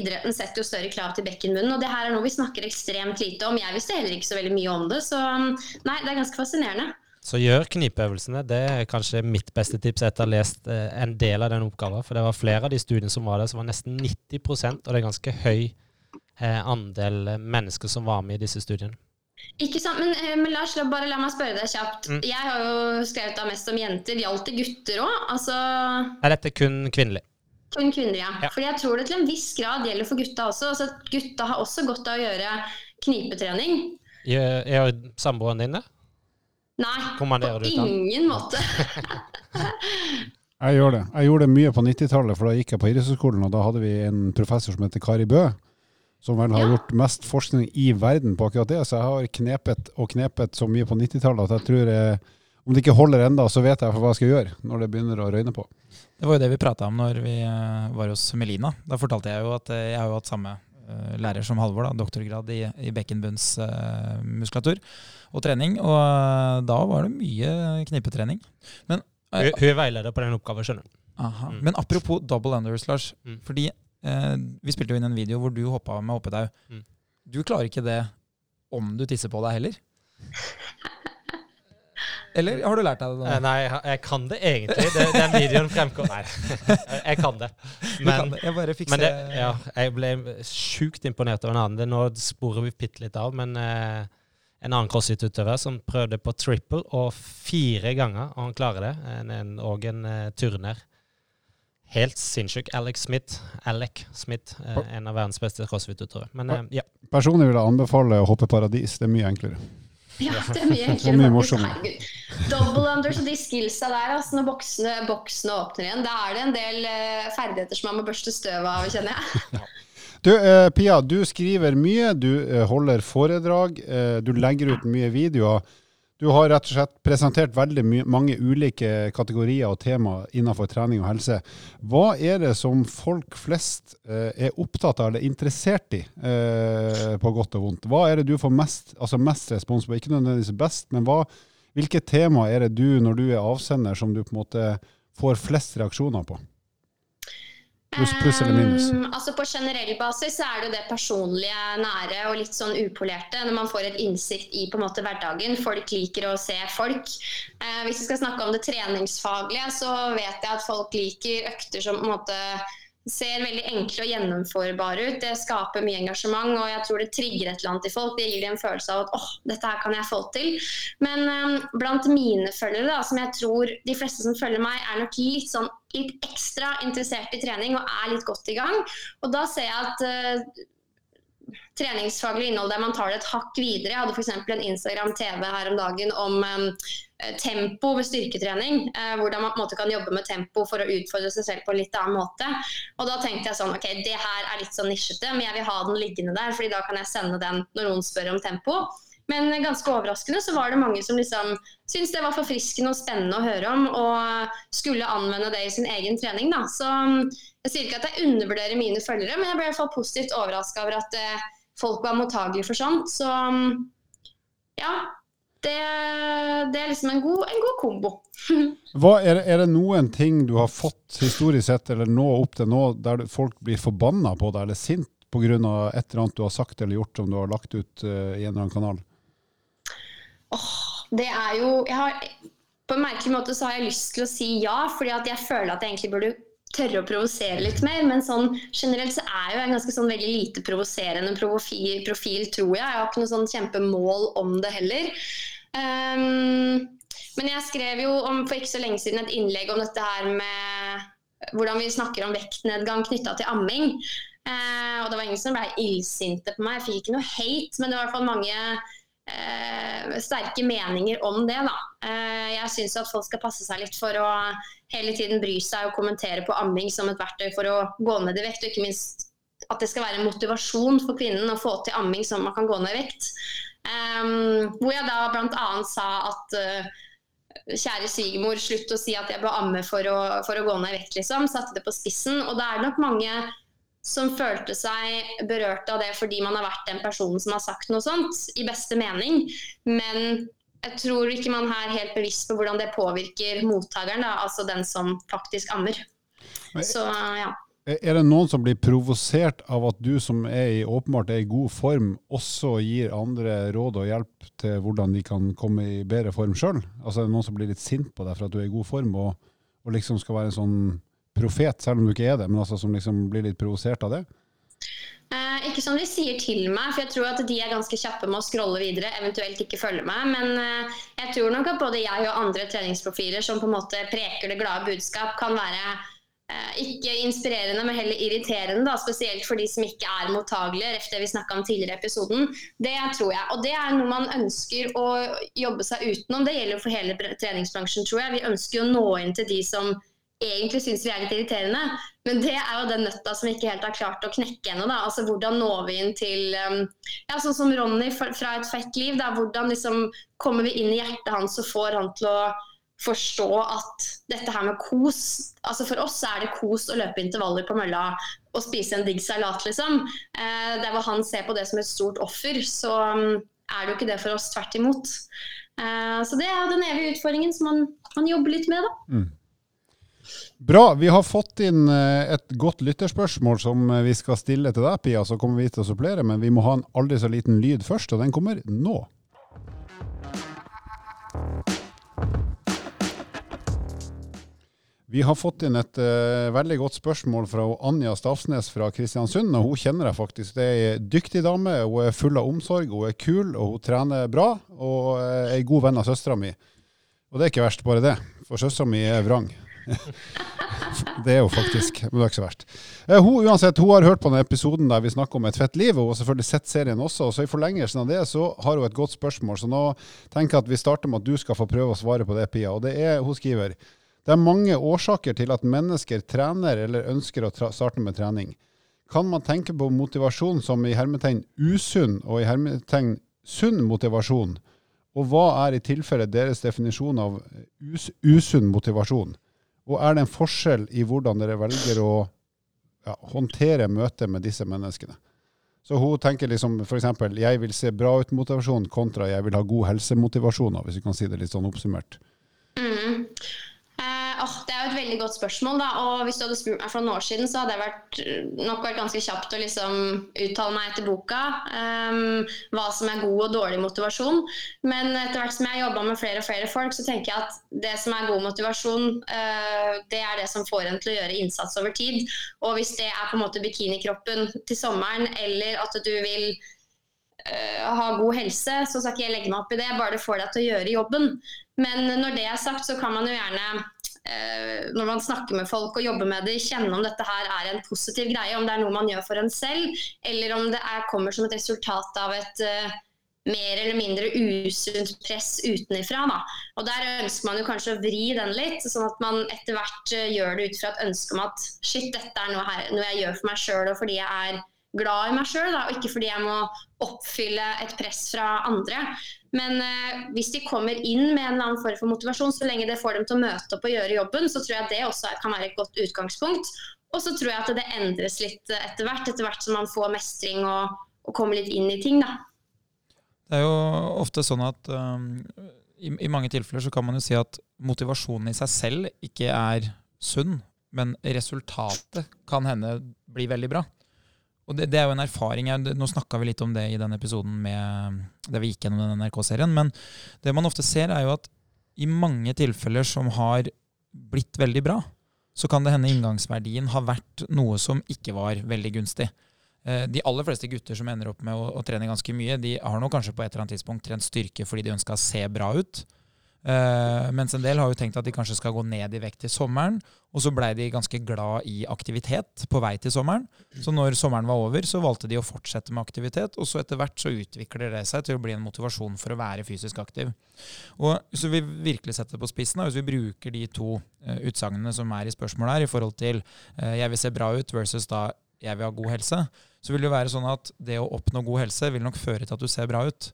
idretten setter jo større krav til bekkenbunnen, og det her er noe vi snakker ekstremt lite om. Jeg visste heller ikke så veldig mye om det, så nei, det er ganske fascinerende. Så gjør knipeøvelsene. Det er kanskje mitt beste tips etter å ha lest eh, en del av den oppgaven. For det var flere av de studiene som var der, som var nesten 90 og det er ganske høy eh, andel mennesker som var med i disse studiene. Ikke sant, men, eh, men Lars, bare la meg spørre deg kjapt. Mm. Jeg har jo skrevet da mest om jenter. Gjaldt det gutter òg? Altså Er dette kun kvinnelig? kun kvinner, ja. Ja. Fordi jeg tror det til en viss grad gjelder for gutta også. Altså, gutta har også godt av å gjøre knipetrening. Gjør, gjør samboeren din det? Nei, på ingen måte. Jeg gjør det. Jeg gjorde det mye på 90-tallet, for da gikk jeg på idrettshøyskolen, og da hadde vi en professor som heter Kari Bø, som vel har Ja. gjort mest forskning i verden på akkurat det. Så jeg har knepet og knepet så mye på 90-tallet at jeg tror jeg, om det ikke holder enda, så vet jeg hva jeg skal gjøre når det begynner å røyne på. Det var jo det vi prata om når vi eh, var hos Melina. Da fortalte jeg jo at eh, jeg har jo hatt samme eh, lærer som Halvor, da, doktorgrad i, i bekkenbunnsmuskulatur og trening. Og eh, da var det mye knipetrening. Men, Hun, eh, hun er veileder på den oppgaven, skjønner du. aha. Mm. Men apropos double unders, Lars. Mm. Fordi eh, vi spilte jo inn en video hvor du hoppa med hoppetau. Mm. Du klarer ikke det om du tisser på deg heller? Eller har du lært deg det Eh, nå? Nei, jeg, kan det egentlig. Det, den videoen fremkom Nei, jeg, kan det. Men, kan det. Jeg bare men det, ja, jeg ble sjukt imponert over en annen. Det, nå sporer vi bitte litt av, men eh, en annen crossfit-utøver som prøvde på triple og fire ganger, og han klarer det. En, en, og en eh, turner. Helt sinnssyk. Alex Smith. Alec Smith, eh, en av verdens beste crossfit-utøvere. Men eh, ja. Personlig vil jeg anbefale å hoppe paradis. Det er mye enklere. Ja, det er mye enklere. mye morsommere. Double unders og de skillsa der, altså, når boksene, boksene åpner igjen, da er det en del eh, ferdigheter som man må børste støv av, kjenner jeg. Du, eh, Pia, du skriver mye, du eh, holder foredrag, eh, du legger ut mye videoer. Du har rett og slett presentert veldig mange ulike kategorier og tema innenfor trening og helse. Hva er det som folk flest eh, er opptatt av eller interessert i, eh, på godt og vondt? Hva er det du får mest, altså mest respons på? Ikke nødvendigvis best, men hva, hvilke tema er det du, når du er avsender, som du på en måte får flest reaksjoner på? Pluss, pluss eller minus? Um, altså På generell basis så er det jo det personlige, nære og litt sånn upolerte. Når man får et innsikt i på en måte hverdagen. Folk liker å se folk. Uh, hvis vi skal snakke om det treningsfaglige, så vet jeg at folk liker økter som på en måte ser veldig enkle og gjennomførbare ut. Det skaper mye engasjement, og jeg tror det trigger et eller annet i folk. Det gir dem en følelse av at åh, dette her kan jeg få til. Men um, blant mine følgere, da, som jeg tror de fleste som følger meg, er nok litt sånn litt ekstra interessert i trening og er litt godt i gang. Og da ser jeg at uh, treningsfaglig innhold der man tar det et hakk videre. Jeg hadde f.eks. en Instagram TV her om dagen om um, tempo ved styrketrening. Eh, hvordan man på en måte kan jobbe med tempo for å utfordre seg selv på en litt annen måte. Og da tenkte jeg sånn ok, det her er litt sånn nisjete, men jeg vil ha den liggende der, fordi da kan jeg sende den når noen spør om tempo. Men ganske overraskende så var det mange som liksom syntes det var forfriskende og spennende å høre om, og skulle anvende det i sin egen trening. Da. Så jeg sier ikke at jeg undervurderer mine følgere, men jeg ble i hvert fall positivt overraska over at eh, folk var mottagelige for sånt. Så ja. Det, det er liksom en god, en god kombo. Er, er, det noen ting du har fått historisk sett, eller nå opp til nå, der folk blir forbanna på deg eller sint pga. et eller annet du har sagt eller gjort som du har lagt ut uh, i en eller annen kanal? Oh, det er jo har, På en merkelig måte så har jeg lyst til å si ja, fordi at jeg føler at jeg egentlig burde tørre å provosere litt mer. Men sånn, generelt så er jo jeg ganske sånn veldig lite provoserende profil, profil, tror jeg. Jeg har ikke noe sånn kjempemål om det heller. Um, men jeg skrev jo om, for ikke så lenge siden et innlegg om dette her med hvordan vi snakker om vektnedgang knytta til amming. Uh, og det var ingen som ble illsinte på meg. Jeg fikk ikke noe hate, men det var i hvert fall mange uh, sterke meninger om det. Da. Uh, jeg syns at folk skal passe seg litt for å hele tiden bry seg og kommentere på amming som et verktøy for å gå ned i vekt, og ikke minst at det skal være en motivasjon for kvinnen å få til amming som man kan gå ned i vekt. Um, hvor jeg da bl.a. sa at uh, kjære svigermor, slutt å si at jeg bør amme for å, for å gå ned i vekt, liksom. Satte det på spissen. Og det er nok mange som følte seg berørt av det fordi man har vært den personen som har sagt noe sånt, i beste mening. Men jeg tror ikke man er helt bevisst på hvordan det påvirker mottakeren, da, altså den som faktisk ammer. Så, ja. Er det noen som blir provosert av at du som er i, åpenbart er i god form, også gir andre råd og hjelp til hvordan de kan komme i bedre form sjøl? Altså, er det noen som blir litt sint på deg for at du er i god form, og, og liksom skal være en sånn profet, selv om du ikke er det, men altså som liksom blir litt provosert av det? Eh, ikke som de sier til meg, for jeg tror at de er ganske kjappe med å scrolle videre, eventuelt ikke følge meg. Men eh, jeg tror nok at både jeg og andre treningsprofiler som på en måte preker det glade budskap, kan være eh, ikke inspirerende, men heller irriterende. Da, spesielt for de som ikke er mottagelige, efter det vi snakka om tidligere i episoden. Det tror jeg. Og det er noe man ønsker å jobbe seg utenom. Det gjelder for hele treningsbransjen, tror jeg. Vi ønsker å nå inn til de som egentlig syns vi er litt irriterende. Men det er jo den nøtta som vi ikke helt har klart å knekke ennå. Altså, hvordan når vi inn til um, ja, Sånn som Ronny fra Et fett liv. Da, hvordan liksom kommer vi inn i hjertet hans og får han til å forstå at dette her med kos altså For oss er det kos å løpe intervaller på mølla og spise en digg salat, liksom. Eh, der hvor han ser på det som et stort offer, så um, er det jo ikke det for oss. Tvert imot. Eh, så det er den evige utfordringen som man, man jobber litt med, da. Mm. Bra. Vi har fått inn eh, et godt lytterspørsmål som eh, vi skal stille til deg, Pia. Så kommer vi til å supplere, men vi må ha en aldri så liten lyd først, og den kommer nå. Vi har fått inn et uh, veldig godt spørsmål fra Anja Stafsnes fra Kristiansund. og Hun kjenner jeg faktisk. Det er ei dyktig dame. Hun er full av omsorg, hun er kul og hun trener bra. Og er ei god venn av søstera mi. Og det er ikke verst, bare det. For søstera mi er vrang. det er jo faktisk, men det er ikke så verst. Eh, hun, uansett, hun har hørt på den episoden der vi snakker om et fett liv, og hun har selvfølgelig sett serien også. Så i forlengelsen av det så har hun et godt spørsmål. Så nå tenker jeg at vi starter med at du skal få prøve å svare på det, Pia. Og det er, hun skriver det er mange årsaker til at mennesker trener eller ønsker å starte med trening. Kan man tenke på motivasjon som i hermetegn usunn og i hermetegn sunn motivasjon? Og hva er i tilfelle deres definisjon av us usunn motivasjon? Og er det en forskjell i hvordan dere velger å ja, håndtere møtet med disse menneskene? Så hun tenker liksom f.eks.: Jeg vil se bra ut-motivasjon kontra jeg vil ha god helse-motivasjon, hvis vi kan si det litt sånn oppsummert. Mm oh, det er jo et veldig godt spørsmål. Da. og Hvis du hadde spurt meg for noen år siden, så hadde jeg vært, nok vært ganske kjapt å liksom uttale meg etter boka. Um, hva som er god og dårlig motivasjon. Men etter hvert som jeg har jobba med flere og flere folk, så tenker jeg at det som er god motivasjon, uh, det er det som får en til å gjøre innsats over tid. Og hvis det er på en måte bikinikroppen til sommeren, eller at du vil uh, ha god helse, så skal ikke jeg legge meg opp i det, bare det får deg til å gjøre jobben. Men når det er sagt, så kan man jo gjerne eh, når man snakker med folk og jobber med det, kjenne om dette her er en positiv greie, om det er noe man gjør for en selv, eller om det er, kommer som et resultat av et uh, mer eller mindre usunt press utenifra. Da. Og Der ønsker man jo kanskje å vri den litt, sånn at man etter hvert uh, gjør det ut fra et ønske om at shit, dette er noe, her, noe jeg gjør for meg sjøl og fordi jeg er glad i meg sjøl, og ikke fordi jeg må oppfylle et press fra andre. Men eh, hvis de kommer inn med en eller annen form for motivasjon, så lenge det får dem til å møte opp og gjøre jobben, så tror jeg det også kan være et godt utgangspunkt. Og så tror jeg at det endres litt etter hvert, etter hvert som man får mestring og, og kommer litt inn i ting. da. Det er jo ofte sånn at um, i, i, mange tilfeller så kan man jo si at motivasjonen i seg selv ikke er sunn, men resultatet kan hende bli veldig bra. Og det, det, er jo en erfaring. Nå snakka vi litt om det i den episoden med, der vi gikk gjennom den NRK-serien. Men det man ofte ser, er jo at i mange tilfeller som har blitt veldig bra, så kan det hende inngangsverdien har vært noe som ikke var veldig gunstig. Eh, de aller fleste gutter som ender opp med å, å trene ganske mye, de har nå kanskje på et eller annet tidspunkt trent styrke fordi de ønska å se bra ut. Uh, mens en del har jo tenkt at de kanskje skal gå ned i vekt til sommeren. Og så blei de ganske glad i aktivitet på vei til sommeren. Så når sommeren var over, så valgte de å fortsette med aktivitet. Og så etter hvert så utvikler det seg til å bli en motivasjon for å være fysisk aktiv. Og hvis vi virkelig setter det på spissen, hvis vi bruker de to uh, utsagnene som er i spørsmålet her, i forhold til uh, 'jeg vil se bra ut' versus da 'jeg vil ha god helse', så vil det jo være sånn at det å oppnå god helse vil nok føre til at du ser bra ut.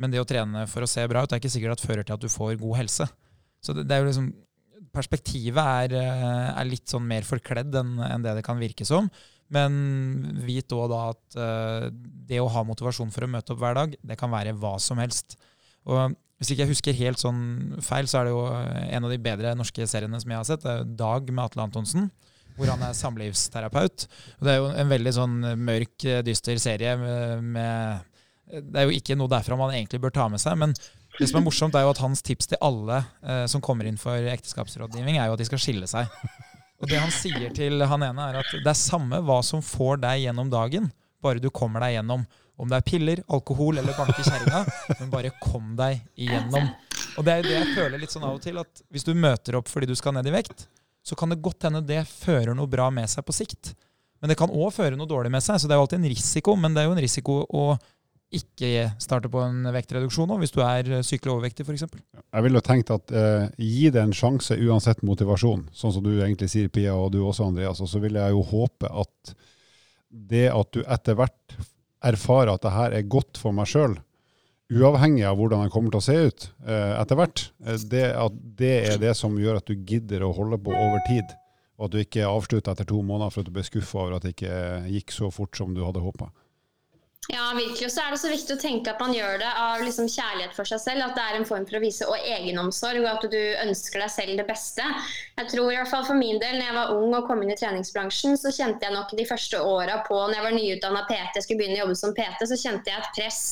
Men det å trene for å se bra ut er ikke sikkert at fører til at du får god helse. Så det, det er jo liksom, Perspektivet er, eh, er, litt sånn mer forkledd enn, enn det det kan virke som. Men vit òg da at uh, det å ha motivasjon for å møte opp hver dag, det kan være hva som helst. Og hvis ikke jeg husker helt sånn feil, så er det jo en av de bedre norske seriene som jeg har sett. Det er Dag med Atle Antonsen, hvor han er samlivsterapeut. Og det er jo en veldig sånn mørk, dyster serie med det er jo ikke noe derfra man egentlig bør ta med seg. Men det som er morsomt, er jo at hans tips til alle eh, som kommer inn for ekteskapsrådgivning, er jo at de skal skille seg. Og det han sier til han ene, er at det er samme hva som får deg gjennom dagen, bare du kommer deg gjennom. Om det er piller, alkohol eller banke kjerringa, men bare kom deg igjennom. Og det er jo det jeg føler litt sånn av og til, at hvis du møter opp fordi du skal ned i vekt, så kan det godt hende det fører noe bra med seg på sikt. Men det kan òg føre noe dårlig med seg, så det er jo alltid en risiko. Men det er jo en risiko å ikke starte på en vektreduksjon hvis du er eh, sykelig overvektig f.eks. Jeg ville tenkt at eh, gi det en sjanse uansett motivasjon, sånn som du egentlig sier, Pia, og du også, Andreas. Og så vil jeg jo håpe at det at du etter hvert erfarer at det her er godt for meg sjøl, uavhengig av hvordan den kommer til å se ut eh, etter hvert, eh, det, det er det som gjør at du gidder å holde på over tid. Og at du ikke avslutter etter to måneder for at du ble skuffa over at det ikke gikk så fort som du hadde håpa. Ja, virkelig. Og så er det så viktig å tenke at man gjør det av liksom kjærlighet for seg selv. At det er en form for å vise og egenomsorg, og at du ønsker deg selv det beste. Jeg tror i hvert fall For min del, når jeg var ung og kom inn i treningsbransjen, så kjente jeg nok de første åra på når jeg var nyutdanna PT, skulle begynne å jobbe som PT, så kjente jeg et press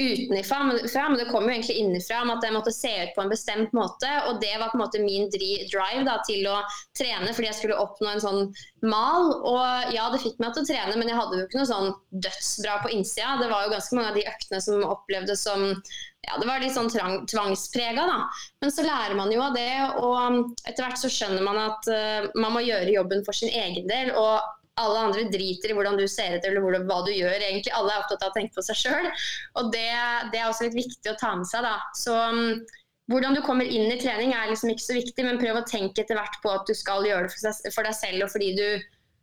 utenfra, men det kom jo egentlig innenfra om at jeg måtte se ut på en bestemt måte. Og det var på en måte min drive da, til å trene fordi jeg skulle oppnå en sånn mal. Og ja, det fikk meg til å trene, men jeg hadde jo ikke noe sånn dødsbra på innsida. Det var jo ganske mange av de øktene som opplevdes som ja, det var litt sånn tvangsprega, da. Men så lærer man jo av det, og etter hvert så skjønner man at uh, man må gjøre jobben for sin egen del. og alle andre driter i hvordan du ser ut eller hva du gjør. egentlig. Alle er opptatt av å tenke på seg sjøl. Det, det, er også litt viktig å ta med seg. da. Så um, hvordan du kommer inn i trening er liksom ikke så viktig, men prøv å tenke etter hvert på at du skal gjøre det for, for deg selv og fordi du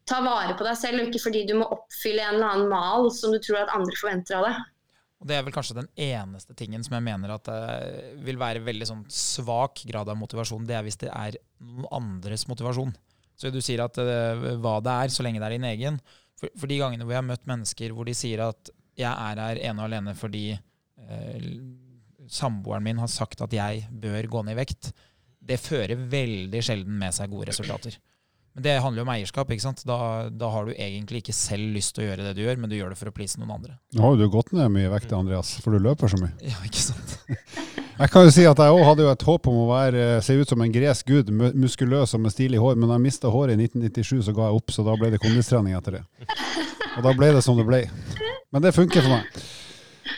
tar vare på deg selv, og ikke fordi du må oppfylle en eller annen mal som du tror at andre forventer av deg. Og Det er vel kanskje den eneste tingen som jeg mener at det vil være veldig sånn svak grad av motivasjon. Det er hvis det er noen andres motivasjon. Så du sier at uh, hva det er, så lenge det er din egen. For, for, de gangene hvor jeg har møtt mennesker hvor de sier at jeg er her ene og alene fordi uh, samboeren min har sagt at jeg bør gå ned i vekt, det fører veldig sjelden med seg gode resultater. Men det handler jo om eierskap. ikke sant? Da, da, har du egentlig ikke selv lyst til å gjøre det du gjør, men du gjør det for å please noen andre. Nå har jo du gått ned mye vekt, Andreas, for du løper så mye. Ja, ikke sant? Jeg kan jo si at jeg òg hadde jo et håp om å være, eh, se ut som en gresk gud, muskuløs og med stilig hår, men da jeg mista håret i 1997, så ga jeg opp, så da ble det kondistrening etter det. Og da ble det som det ble. Men det funker for meg.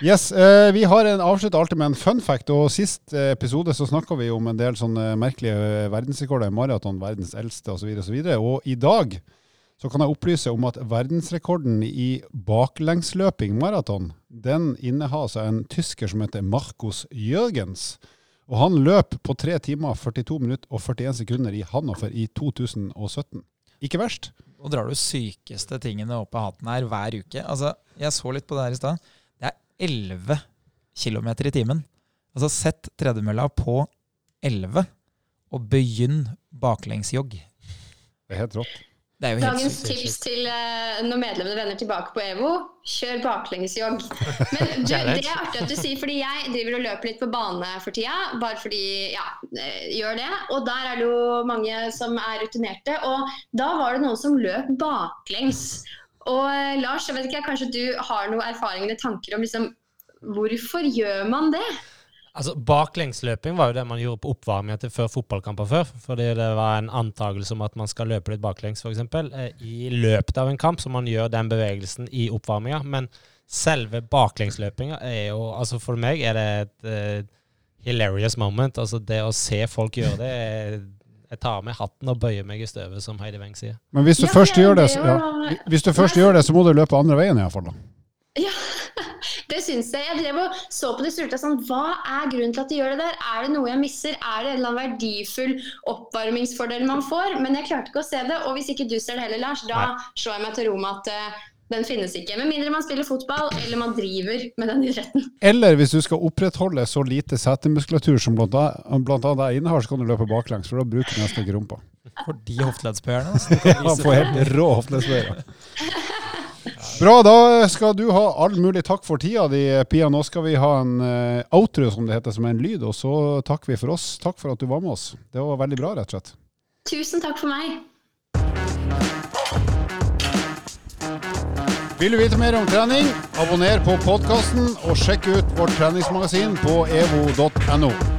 Yes, eh, Vi har en avslutt alltid med en fun fact. og Sist eh, episode så snakka vi om en del sånne merkelige eh, verdensrekorder maraton, verdens eldste osv. Og, så videre, og i dag så kan jeg opplyse om at verdensrekorden i baklengsløping maraton, den innehas av en tysker som heter Markus Jørgens. Og han løp på 3 timer, 42 minutter og 41 sekunder i Hannover i 2017. Ikke verst. Nå drar du sykeste tingene opp av hatten her hver uke. Altså, Jeg så litt på det her i stad. Det er 11 km i timen. Altså sett tredemølla på 11, og begynn baklengsjogg. Det er helt rått. Dagens tips til uh, når medlemmene vender tilbake på EVO kjør baklengsjogg. Men du, det er artig at du sier, fordi jeg driver og løper litt på bane for tida. Bare fordi, ja, eh, gjør det. Og der er det jo mange som er rutinerte. Og da var det noen som løp baklengs. Og eh, Lars, jeg vet ikke, kanskje du har noen erfaring eller tanker om liksom, hvorfor gjør man det? Altså, Baklengsløping var jo det man gjorde på oppvarminga til før fotballkamper før. Fordi det var en antakelse om at man skal løpe litt baklengs, f.eks. Eh, I løpet av en kamp, så man gjør den bevegelsen i oppvarminga. Men selve baklengsløpinga er jo Altså for meg er det et uh, hilarious moment. Altså det å se folk gjøre det er, Jeg tar av meg hatten og bøyer meg i støvet, som Heidi Weng sier. Men hvis du Ja, først det gjør det, det så, ja. Hvis du først gjør det, så må du løpe andre veien iallfall. Ja, det syns jeg. Jeg drev og så på det surta sånn Hva er grunnen til at de gjør det der? Er det noe jeg misser? Er det en eller annen verdifull oppvarmingsfordel man får? Men jeg klarte ikke å se det. Og hvis ikke du ser det heller, Lars, da slår jeg meg til ro med at eh, den finnes ikke. Med mindre man spiller fotball eller man driver med den idretten. Eller hvis du skal opprettholde så lite setemuskulatur som annet jeg innehar, så kan du løpe baklengs, for da bruker du nesten ikke rumpa. For de hofteleddsbøyerne. Altså, for får frem. helt rå hoftelesbøyer. Bra, da skal du ha all mulig takk for tida di, Pia. Nå skal vi ha en uh, outro, som det heter, som er en lyd, og så takker vi for oss. Takk for at du var med oss. Det var veldig bra, rett og slett. Tusen takk for meg. Vil du vite mer om trening, abonner på podkasten og sjekk ut vårt treningsmagasin på evo.no.